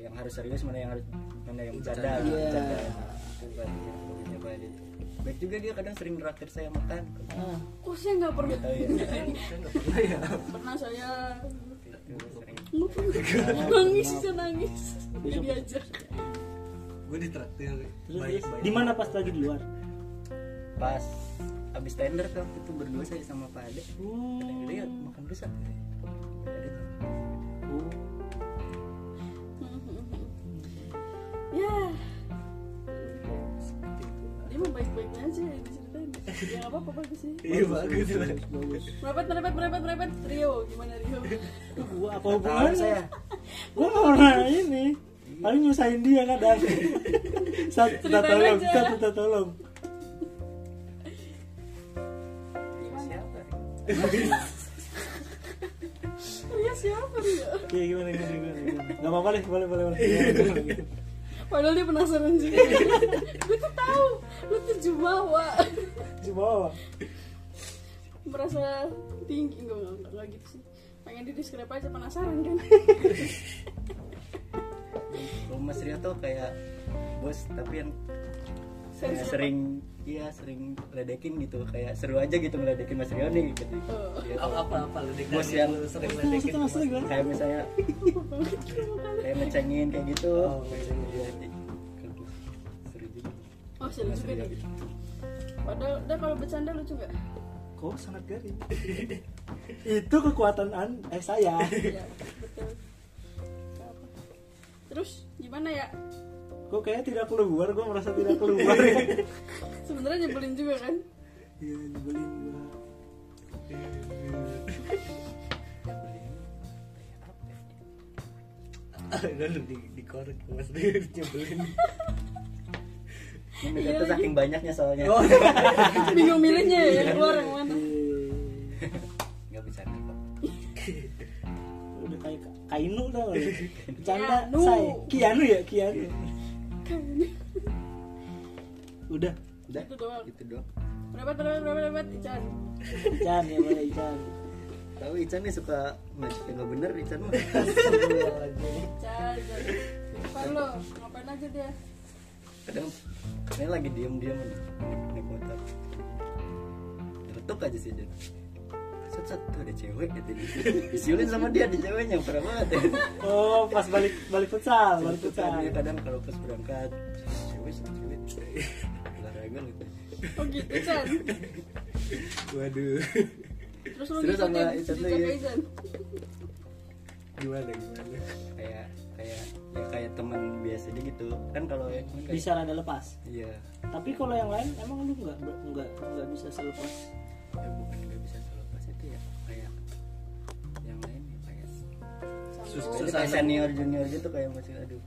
yang harus serius mana yang harus mana yang bercanda. Iya. bercanda. Ade baik juga dia kadang sering neraktir saya makan. Ah, oh saya nggak pernah? tahu ya. Saya nggak pernah ya. Pernah saya nangis saya nangis. Dia diajak. Gue ditraktir baik baik di mana pas lagi di luar? Pas abis tender tuh waktu itu berdua saya sama Pak Ade. Oh, kadang dia makan rusak. Pak Ade tuh oh. ya. Dia mau baik-baik aja ya nggak apa-apa bagus sih. Iya bagus bagus. Merepet merepet merepet merepet Rio gimana Rio? Gua apa hubungannya? saya. Gua nggak pernah ini. Paling nyusahin dia kadang saat kita Ceritain tolong kita kita tolong. Gimana? Siapa Rio Iya gimana gimana gimana, gimana. Gak apa-apa deh boleh boleh boleh. padahal dia penasaran sih gue tuh tahu lu tuh jumawa. Apa? merasa tinggi enggak enggak enggak, enggak gitu sih. Pengen di describe aja penasaran kan? Mas Rio tuh kayak bos tapi yang Sering kayak siapa? sering iya sering ledekin gitu kayak seru aja gitu ngeledekin Mas Rio nih gitu. Oh. Tuh apa apa apa lu Bos yang- lu sering ledekin maksudnya gimana? kayak misalnya kayak ngecengin kayak gitu Oh. Iya, gitu. seru juga oh seru juga gitu. padahal udah kalau bercanda lucu gak Kok sangat garing. Itu kekuatan an eh saya. Iya, betul. Terus gimana ya? Kok kayaknya tidak keluar, gue merasa tidak keluar. Sebenarnya nyebelin juga kan? Iya nyebelin gua. lalu di dikorek mas dia nyebelin ini Iya lagi. saking banyaknya soalnya oh Bingung milihnya ya, yang keluar yang mana? Iya. nggak bisa kok Udah kayak kainu tau? Bercanda Kianu. saya. Kianu ya Kianu. Udah. udah Itu doang. gitu doang Berapa berapa berapa berapa Ican? Ican ya boleh Ican. tahu Ican nih suka ngajak yang nggak bener Ican mah Ican, Ican. Depan lo, ngapain aja dia? kadang kadang lagi diem diem naik motor retuk aja sih Jan set set tuh ada cewek gitu. Disiulin sama dia di ceweknya parah banget ya Oh pas balik balik futsal, balik futsal. kan dia kadang kalau pas berangkat cewek sama cewek olahraga gitu Oh gitu Ican. waduh. Terus lu Terus sama ngikutin Ican tuh ya. Gimana gimana? Kayak kayak ya kayak teman biasa aja gitu. Kan kalau yang ini kayak- Bisa rada lepas. iya. Tapi kalau yang lain emang lu nggak nggak nggak bisa selepas. ya bukan Susah kayak senior junior gitu kayak masih aduh.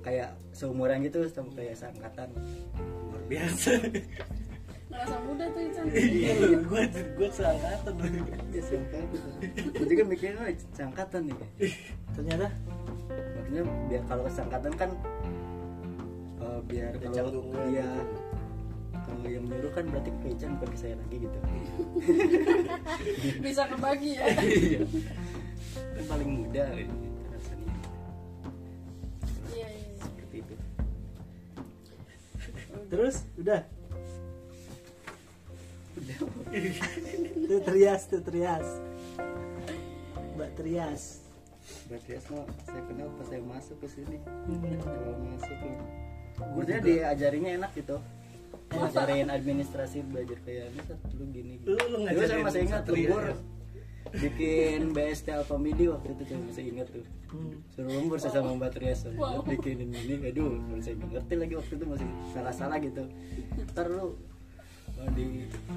Kayak seumuran gitu sama kayak seangkatan. Luar biasa. Ngerasa muda tuh Ican. iya lu gua gua seangkatan. Lu ya seangkatan gue juga mikirnya oh, seangkatan nih. Ternyata? Maksudnya biar kalau seangkatan kan eh, biar kalau dia gitu. Kalau yang nyuruh kan berarti ke Ican bukan ke saya lagi gitu Bisa kebagi ya. iya kan paling muda gitu, rasanya Iya, iya. iya. seperti itu terus udah udah tuh tuh Trias. Mbak Trias. berarti ya semua saya kenal pas saya masuk ke sini Hmm. awal masuk nih maksudnya diajarinnya enak gitu ngajarin administrasi belajar kayak Sat, lu gini Lu- lu Dulu saya ngajarin masih ingat lembur ya? bikin BST Alpha Midi waktu itu saya masih ingat tuh Hmm. suruh lembur saya sama Mbak Trias Wow. bikinin ini aduh kalau saya nggak ngerti lagi waktu itu masih salah-salah gitu ntar lu mau di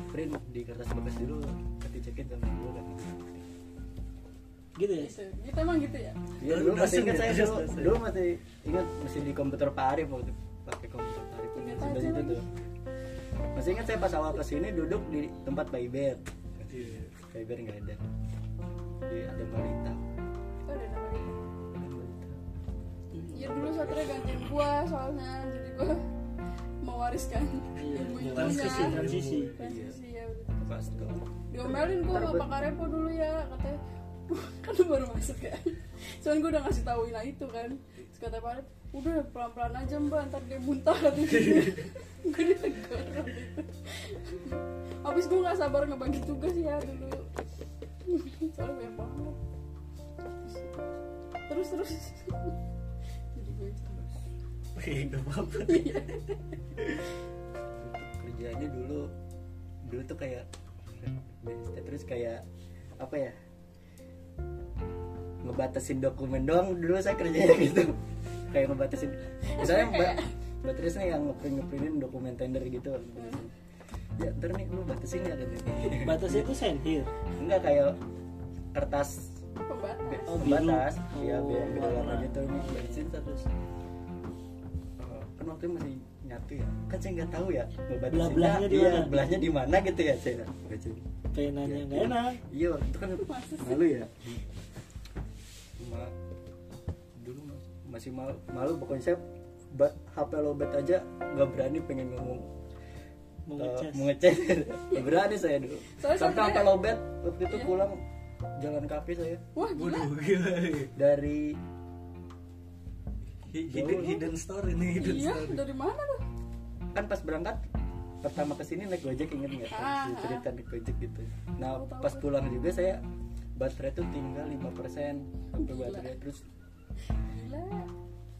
print di kertas bekas dulu nanti cekin sama gue kan Gitu ya. Gitu. Gitu emang gitu ya. Iya Lu dulu masih ingat ya? saya dulu, dulu masih ingat masih di komputer Pak Arif waktu pakai komputer Pak Arif Ingat Sudah aja itu tuh. Masih ingat saya pas awal ke sini duduk di tempat Pak Iber. Iya. Pak Iber nggak ada. Di ada Marita. Oh, ada nama dia. Ada Marita. Ya dulu Satria gantiin gua soalnya jadi gua mewariskan Iya, ilmu transisi, ilmunya. transisi. Transisi ya udah. Diomelin gua sama Pak Karepo dulu ya katanya kan lu baru masuk kan cuman gua udah ngasih tau Ina itu kan terus kata Pak Karepo udah pelan-pelan aja mbak. Ntar dia muntah katanya gue ditegur habis gue gak sabar ngebagi tugas ya dulu. Soalnya banyak banget. Terus terus. Jadi gue Oke, gak apa-apa. Kerjanya dulu dulu tuh kayak terus kayak apa ya? Ngebatasin dokumen doang dulu saya kerjanya gitu kayak ngebatasin. Misalnya kayak- mbak baterai saya yang ngeprint ngeprintin dokumen tender gitu. Ya ntar nih lu batasin ya katanya batasnya itu senhir enggak kayak kertas. Pembatas Oh, pembatas ya Oh, biar beda warna gitu. Nih batasin terus. Kan waktu masih nyatu ya. Kan saya nggak tahu ya ngebatasinnya Belah-belahnya di iya, mana? belahnya di mana gitu ya saya baca penanya nggak enak. Iya itu kan malu ya masih malu, malu pokoknya saya ba- HP lobet aja nggak berani pengen ngomong mau eh, ngecas. mau ngecas. Nggak berani saya dulu. Soalnya sampai sampai- HP lobet waktu itu Iya. pulang jalan kaki saya. Wah gila. Waduh, gila. dari Hi- Hidden, hidden story nih, hidden iya story. dari mana tuh? Kan pas berangkat pertama ke sini naik gojek inget nggak? Ah, Saya cerita naik gojek gitu. Nah pas pulang juga saya baterai tuh tinggal 5% sampai baterai. Terus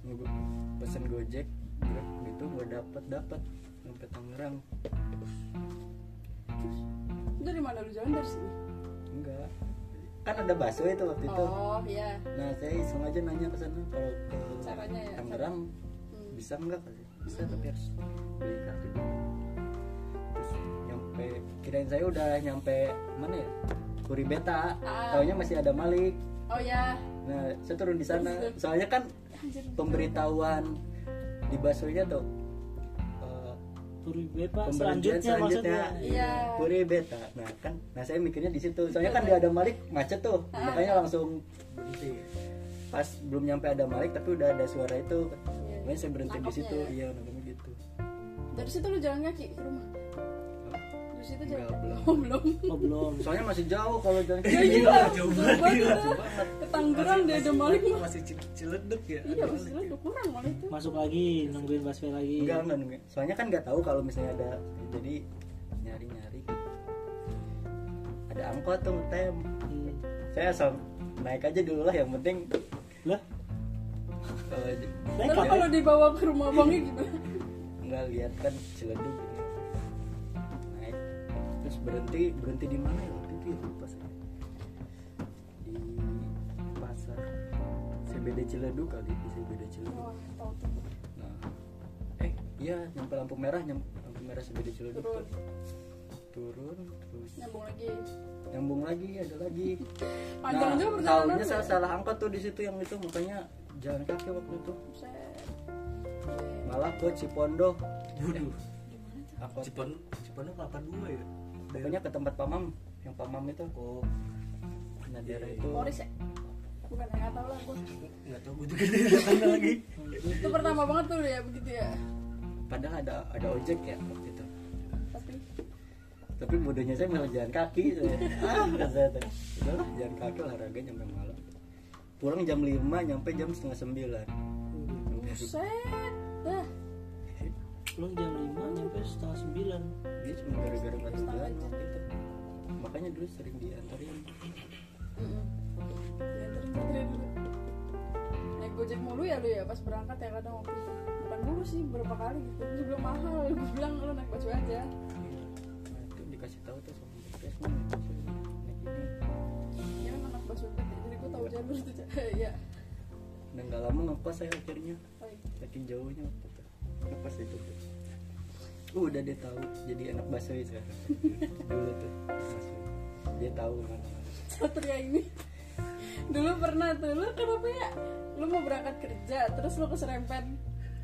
Nge- pesen gojek grab gitu gue dapet dapet. Sampai Tangerang. Terus, dari mana lu jalan? Dari sini? Enggak. Kan ada bakso itu waktu itu. Oh iya. Nah saya iseng aja nanya ke sana kalau ke Caranya ya, Tangerang Hmm. bisa enggak? Bisa tapi harus beli kartu terus nyampe kirain saya udah nyampe mana ya? Puri Beta Ah. taunya masih ada Malik oh ya. Nah saya turun di sana. Soalnya kan pemberitahuan di baksonya tuh eh, Puri selanjutnya maksudnya. Iya. Puri Beta. Nah kan nah saya mikirnya di situ. Soalnya kan di ada Malik macet tuh. Ah. makanya langsung berhenti. Pas belum nyampe ada Malik tapi udah ada suara itu. Iya. makanya saya berhenti di situ. ya. iya nangkepnya gitu. Dari situ lu jalan kaki ke rumah jalan Enggak, belum. oh belum. Oh belum. Soalnya masih jauh kalau jalan ya kaki iya jauh jauh banget, dah. jauh banget. ke Tangerang dia ada Malik mah masih cil- ciledug ya. Iya masih udah kurang malah itu. Masuk lagi nungguin busway lagi. Enggak enggak enggak. Soalnya kan nggak tahu kalau misalnya ada jadi nyari nyari ada angkot tuh tem. Hmm. saya asal naik aja dulu lah yang penting lah? Eh, kan kalau dibawa ke rumah abangnya gimana? Nggak lihat kan ciledug gitu berhenti berhenti di mana ya? Waktu itu ya lupa saya. Di pasar CBD Ciledug kali di CBD Ciledug tuh. Nah eh iya nyampe lampu merah nyampe lampu merah CBD Ciledug turun tuh. turun. Terus nyambung lagi. Nyambung lagi ada lagi. Panjang nah, juga perjalanan tahunya saya salah angkot tuh di situ yang itu makanya jalan kaki waktu itu. Malah ke Cipondo. Waduh, angkot Cipon, Cipondo kelapa dua ya. Pokoknya ke tempat pamam yang pamam itu. Oh, nah daerah itu. Poris ya bukan nggak tahu lah gua nggak tahu gue juga sana lagi. itu pertama banget tuh ya begitu ya? Padahal ada ada ojek ya waktu itu. Tapi? Tapi bodohnya saya malah jalan kaki saya. Ah saya udahlah jalan kaki olahraga nyampe malam. Pulang jam 5 nyampe jam setengah sembilan. Buset dah pulang jam 5 nyampe setengah 9 dia cuma gara-gara nggak waktu itu. Makanya dulu sering diantarin. Dianterin dulu. naik gojek mulu ya lu ya pas berangkat ya kadang waktu itu. Bukan dulu sih berapa kali gitu. Itu juga mahal. Gue bilang lu naik baju aja. Nah, itu dikasih tahu tuh sama mau naik bus ini, naik ini. Dia kan anak baju gede jadi gue tahu jalur itu ya dan nggak lama ngekos saya akhirnya. Saking jauhnya. waktu itu ngekos itu tuh Uh, udah dia tahu jadi anak bakso sekarang dulu tuh dia tahu mana satria ini. Dulu pernah tuh lu kenapa ya? Lu mau berangkat kerja terus lu keserempet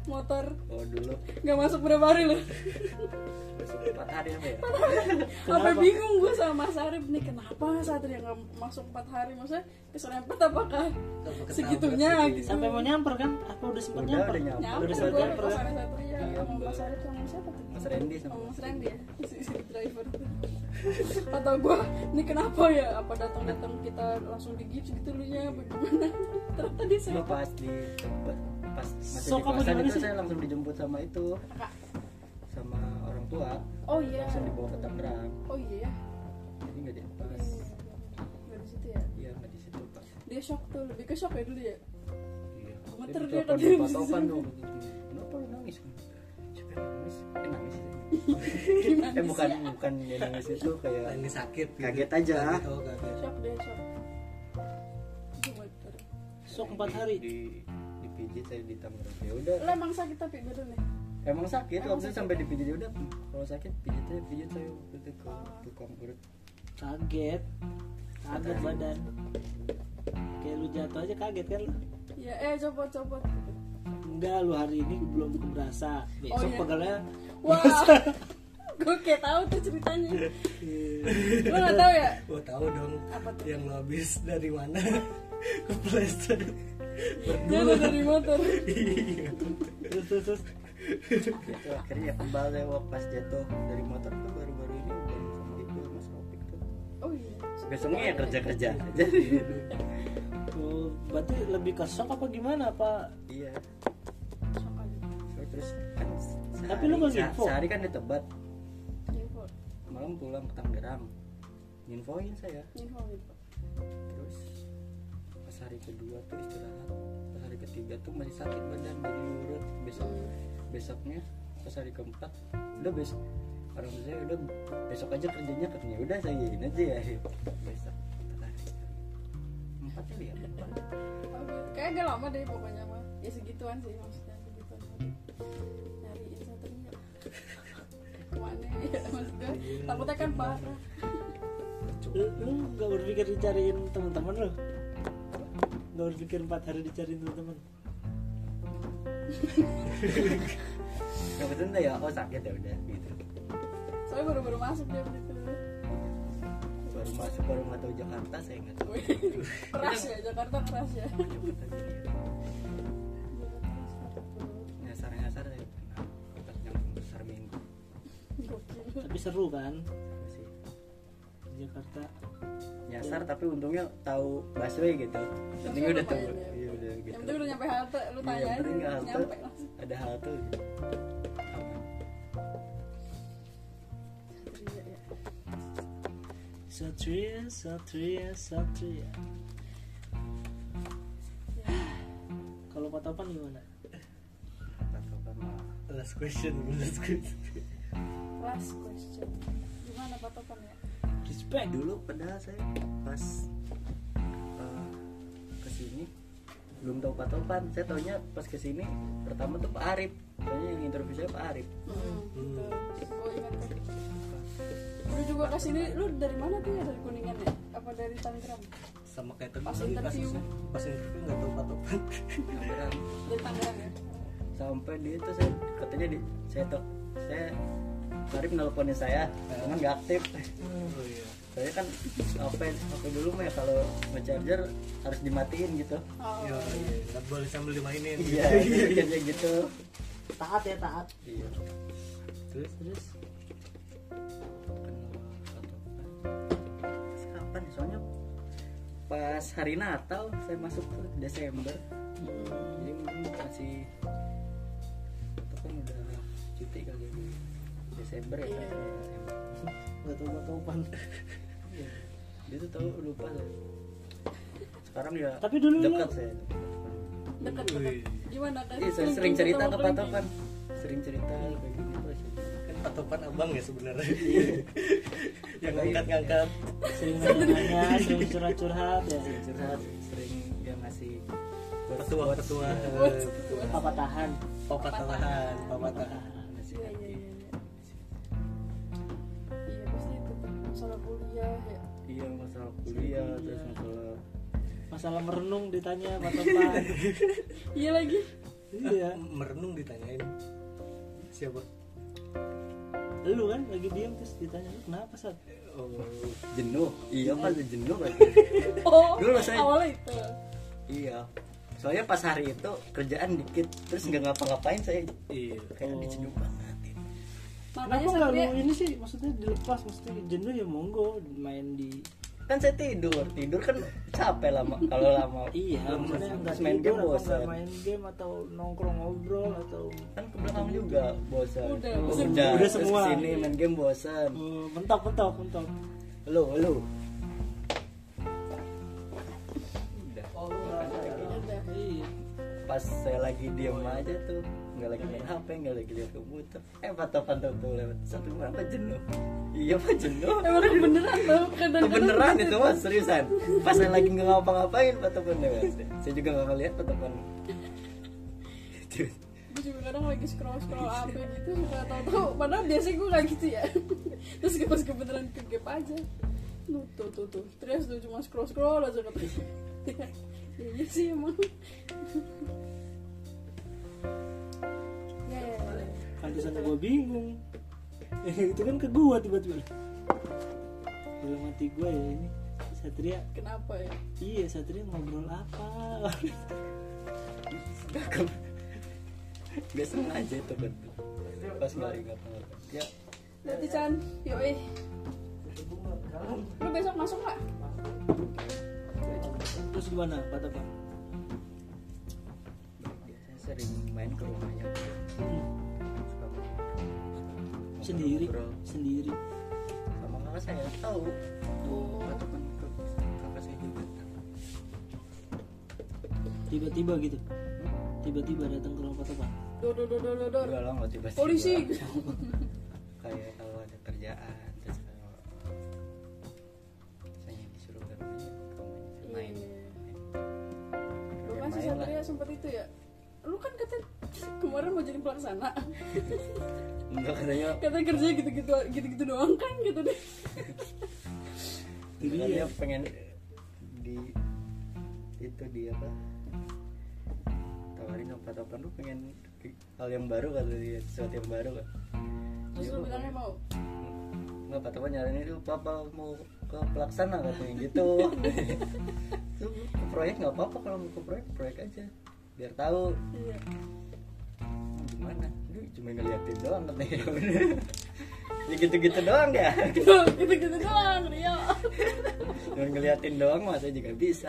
motor. Oh dulu. Nggak masuk berapa hari lu besok empat hari apa ya? Sampai bingung gue sama Mas Arif nih kenapa Satria nggak masuk 4 hari? Maksudnya keserempet apakah Ketabrak segitunya gitu. sampai mau nyamper kan? Apa udah sempat Udah, nyamper. udah nyamper. nyamper udah ke nyamper kosannya Satria Iya, sama. Mas Arif sama siapa tuh? Mas Randy sama sama Mas Randy. Ya? Si, si driver kata gue ini kenapa ya? Apa datang datang kita langsung digips gitu lu nya? Bagaimana? Ternyata dia Cuma serempet pas di pas masih Sok di kosan itu sih? saya langsung dijemput sama itu Kakak. sama orang tua oh iya langsung dibawa ke Tangerang oh iya ya jadi nggak di pas nggak di situ ya iya nggak di situ pas dia shock tuh lebih ke shock ya dulu ya iya Gemeter dia telepon katanya Pak di Topan situ. tuh kenapa lu nangis siapa yang nangis eh nangis gimana eh bukan sih? bukan dia nangis itu kayak Ini sakit. gitu. Kaget aja. Kaget, oh, kaget. shock dia shock sok 4 hari di dipijit saya di Tangerang. Ya udah. Lo emang sakit tapi badannya emang sakit Emang waktu itu sakit sampai ya? dipijit udah. Kalau sakit pijit aja pijit saya waktu itu ke tukang urut. Kaget. Kaget badan. Kayak lu jatuh aja kaget kan lu? Ya eh copot copot. Enggak lu hari ini belum berasa. Besok Oh, iya. pegalnya wah gue kayak tahu tuh ceritanya. Lo nggak tahu ya? Gua tahu dong. Apa tuh? yang lo habis dari mana? Kepleset jatuh dari motor. Iya. Terus terus terus. Gitu akhirnya ya saya waktu pas jatuh dari motor tuh baru-baru ini udah sama itu mas Ropik tuh. Oh iya. Besoknya ya kerja kerja aja oh, berarti lebih ke shock apa gimana apa iya. Shock aja. So, terus. Kan sehari, Tapi lu nggak info? sehari kan ditebat info. Malam pulang ke Tangerang. Infoin saya. Info info hari kedua tuh istirahat pas hari ketiga tuh masih sakit badan jadi diurut besok besoknya pas hari keempat udah besok orang saya udah besok aja kerjanya kerjanya udah saya yakin aja ya. Besok empat kali ya? Kayak agak lama deh pokoknya mah. Ya segituan sih maksudnya segituan. Nyariin satunya ke mana ya? Maksud gue takutnya kan parah. Lu, lu gak berpikir dicariin teman-teman lu gak berpikir empat hari dicariin teman-teman. Tuh ya oh sakit ya udah gitu. Soalnya baru-baru masuk dia waktu itu. Baru masuk baru nggak tahu Jakarta saya nggak tahu. Keras ya Jakarta keras ya. Jakarta gini nyasar nyasar ya pas yang besar minggu. Tapi seru kan Jakarta nyasar tapi untungnya tahu busway gitu penting udah tahu ya. iya udah gitu yang penting udah nyampe halte lu Iya, tanya yang aja halte nyampe langsung ada halte gitu. Satria, Satria, Satria. Kalau Pak Topan gimana? Patokan mah last question last question last question gimana Pak Topan ya Respect. dulu padahal saya pas eh, ke sini belum tahu patokan saya taunya pas ke sini pertama tuh Pak Arif soalnya yang interview saya Pak Arif Hmm, gitu. gue ingat tuh lu juga ke sini lu dari mana tuh ya dari kuningan ya apa dari Tangerang sama kayak tadi Pas interview. kasusnya. pas interview nggak tahu patokan Tangerang. dari Tangerang ya sampai dia tuh saya katanya di saya tuh saya Arif nelponin saya cuman nggak aktif. Oh iya. Saya kan HP HP dulu mah ya kalau ngecharger harus dimatiin gitu. Oh, iya iya. Nggak boleh sambil dimainin. Iya kerja gitu. Taat ya taat. iya. Terus Terus? Pas kapan ya? soalnya pas hari Natal saya masuk tuh Desember. Jadi mungkin masih itu kan udah cuti kali ini Desember ya Iya. Desember. nggak tahu Pak Topan. Iya. dia tuh tahu lupa saya sekarang ya Tapi dulu lu- dekat saya deket Wih. deket gimana kan Iya, saya sering cerita ke? Topan sering cerita kayak gini terus kan patokan abang ya sebenarnya Iya. yang ngangkat-ngangkat Sering nanya-nanya, sering curhat-curhat ya. curhat sering dia ngasih petua petua Buat- Papa tahan. papa tahan papa tahan masalah kuliah ya? Iya masalah kuliah terus masalah Masalah merenung ditanya Pak Topan. iya lagi. Iya. merenung ditanyain. Siapa? Lu kan lagi diem terus ditanya lu kenapa saat? oh. Jenuh. Iya pas jenuh berarti oh Dulu saya- awalnya itu. Iya. Soalnya pas hari itu kerjaan dikit terus nggak ngapa-ngapain saya. Iya. Kayak Oh. dijenuh banget Kenapa nggak lu ini sih? Maksudnya dilepas maksudnya jenuh ya monggo main di kan saya tidur tidur kan capek lama kalau lama iya maksudnya nggak main game bosan. main game atau nongkrong ngobrol atau kan ke belakang juga bosan. Udah, Oh, bosan. udah, Udah semua. ke sini main game bosan. Oh, mentok mentok mentok. Lu lu udah. Udah. Iya. Pas saya lagi diem aja tuh nggak lagi main HP nggak lagi lihat komputer. Eh patokan tuh tuh lewat satu apa jenuh iya pak jenuh emang kebeneran tau kadang-kadang kebeneran gitu. itu mas seriusan. Pas saya lagi nggak ngapa-ngapain patokan lewat. Saya juga nggak ngeliat patokan gue juga kadang lagi scroll scroll apa gitu suka tahu-tahu. Padahal biasanya gue kayak gitu ya. Terus pas kebetulan ke gap aja. Tuh tuh tuh tuh. Terus tuh cuma scroll scroll aja kata ya iya sih emang. Pantesan gue bingung. Itu kan ke gue tiba-tiba. Dalam hati gue ya ini Satria kenapa ya? iya Satria ngobrol apa? Gak sengaja itu kan. Pas nggak ingat Ya. Berarti Chan, yoi Lu besok masuk gak? terus gimana? Pak biasanya sering main ke rumahnya. Hmm. Sendiri Ngobrol. sendiri Sama kakak saya. Tahu. Oh, Atau kan ke kakak saya juga. Tiba-tiba gitu? Tiba-tiba datang ke rumah Pak? Topan dor dor dor dor dor. Enggak lah nggak tiba-tiba. Polisi. Kayak kalau ada kerjaan Terus kalau Saya disuruh ke rumahnya Main. Iya. Lu kan si Main lah. Satria sempet itu ya? Lu kan kata kemarin mau jadi pelaksana. Enggak katanya Kata kerjanya gitu-gitu gitu-gitu doang kan gitu deh Itu Kan dia. pengen di itu dia apa? Tawarin apa apa lu pengen hal yang baru kata dia sesuatu yang baru kan Terus Iya, lu bilangnya mau? Nggak apa apa nyaranin itu papa mau ke pelaksana katanya gitu. Tuh ke proyek nggak apa apa kalau mau ke proyek proyek aja. Biar tahu. Iya "Hmm, gimana? Lu cuma ngeliatin doang katanya ya gitu gitu doang ya Gitu-gitu doang Rio. Cuma ngeliatin doang mah saya juga bisa.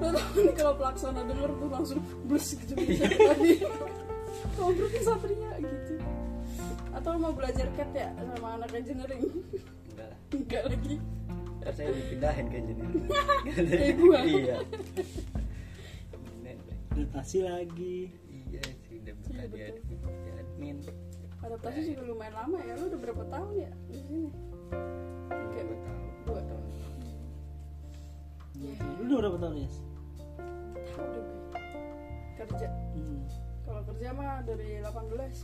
Tau nih kalau pelaksana denger tuh langsung blus gitu. Bisa tadi. Ngobrol Satria gitu. Atau mau belajar cat ya sama anak engineering? Enggak lah. Enggak lagi. Saya dipindahin ke engineering. Kayak gua. iya adaptasi lagi iya sih udah buka Iya, dia betul. di admin Adaptasi juga lumayan lama ya Lu udah berapa tahun ya di sini? Kayak dua tahun dua tahun lu udah berapa tahun ya Tahu deh gue Kerja hmm. Kalau kerja mah dari 18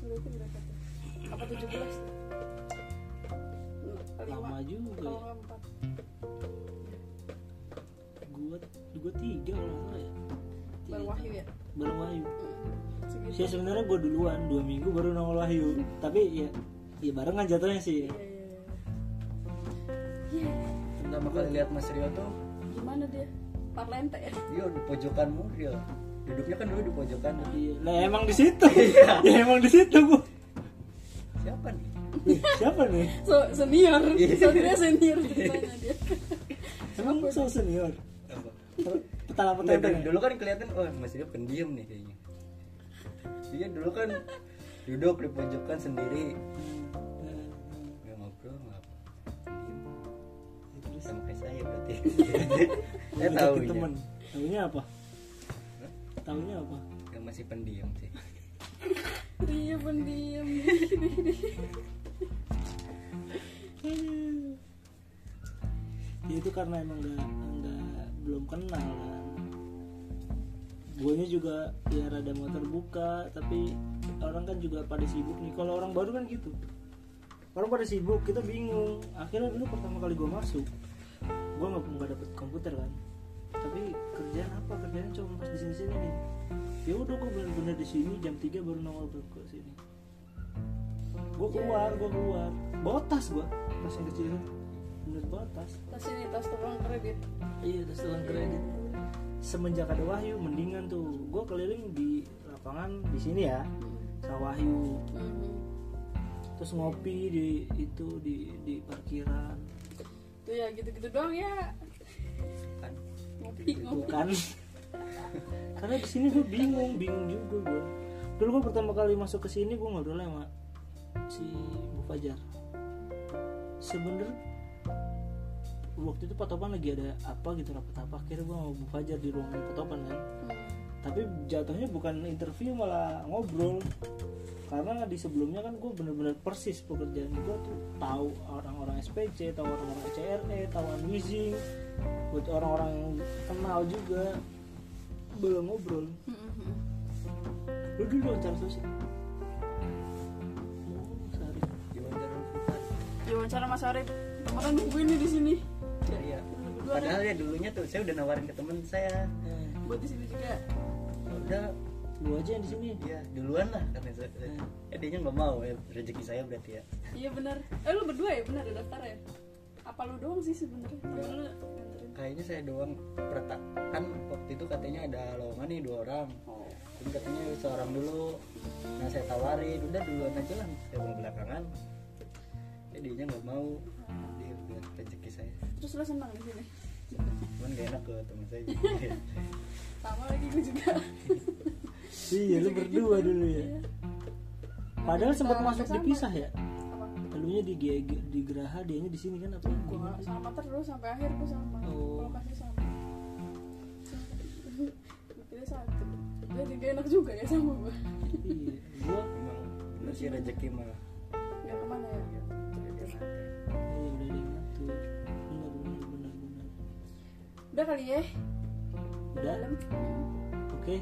berarti berapa tuh? Apa 17 tuh? Lima. lama juga Kalau ya empat gua gua tiga kalau ya Baru Wahyu ya? baru Wahyu Hmm, sih sebenarnya gua duluan dua minggu baru nongol Wahyu. Tapi ya ya barengan jatuhnya sih. Iya, iya, iya. Iya, pertama kali lihat Mas Rio tuh? Gimana dia? Parlente ya? dia di pojokanmu dia. Duduknya kan dulu di pojokan. Iya lah emang di situ. Ya emang di situ gua. Siapa nih? Ih, siapa nih? So, senior. Iya. Satria senior ceritanya dia. Emang so senior? Apa? Petala petala dulu, dulu kan kelihatan oh Mas Rio pendiam nih kayaknya. Dia dulu kan duduk di pojokan sendiri. Nggak ngobrol nggak apa pendiam sama kayak saya berarti. Saya tahu temen tahunya apa? Tahunya apa? Yang masih pendiam sih. Iya pendiam. Ya itu karena emang nggak nggak belum kenal kan. Guanya juga ya rada mau terbuka tapi orang kan juga pada sibuk nih. Kalau orang baru kan gitu. Orang pada sibuk kita bingung. Akhirnya dulu pertama kali gue masuk gue nggak nggak dapet komputer kan. Tapi kerjaan apa? Kerjaan cuma pas di sini sini nih. Ya udah gue bener-bener di sini jam 3 baru nongol ke sini. Gue keluar gue keluar. Bawa tas gue tas yang kecil bener bawa tas Tas ini tas tukang kredit. Iya tas tulang kredit. Semenjak ada Wahyu mendingan tuh. Gue keliling di lapangan di sini ya sama Wahyu. Mhm. terus ngopi di itu di di parkiran. Tuh ya gitu-gitu doang ya. Kan Ngopi ngopi. Kan karena di sini gue bingung bingung juga gue dulu gue pertama kali masuk ke sini gue ngobrol sama si Bu Fajar. Sebenernya waktu itu Pak Topan lagi ada apa gitu rapat apa. Akhirnya gue sama Bu Fajar di ruangan Pak Topan kan. Hmm. tapi jatuhnya bukan interview malah ngobrol. Karena di sebelumnya kan gue bener-bener persis pekerjaan gue tuh tahu orang-orang SPC tahu orang-orang CRE tahu unwizing buat orang-orang yang kenal juga. Belum ngobrol. Mhm. dulu dong cara sosial. Cara? Wawancara Mas Arif? Teman nungguin nih di sini padahal ya dulunya tuh saya udah nawarin ke temen saya. Nah, buat di sini juga. Udah lu aja yang di sini. Ya duluan lah karena saya, Hmm. eh dia nggak mau ya rezeki saya berarti ya. Iya benar eh lu berdua ya? Benar ada daftar ya? Apa lu doang sih sebenarnya? Lu kayaknya saya doang perta kan waktu itu katanya ada lowongan nih dua orang. Oh. Jadi katanya seorang dulu. Nah saya tawarin. Udah duluan aja lah saya mau belakangan. Ya dia nggak mau. Dia biar rezeki saya. Terus lu senang di sini cuman gak enak ke teman saya. Sama lagi gue juga. Iya lu berdua dulu ya. Iya. padahal Kita sempat masuk dipisah ya? Apa elunya di GG di Geraha dianya di sini kan apa? Gue sama terus sampai akhir gue sama. Oh. lokasi sama. Pilih satu. Jadi gak enak juga ya sama gue iya. Gua emang bener sih rezeki mah nggak ke mana ya? Ya dia iya udah ada udah kali ya? Udah. dalam. Oke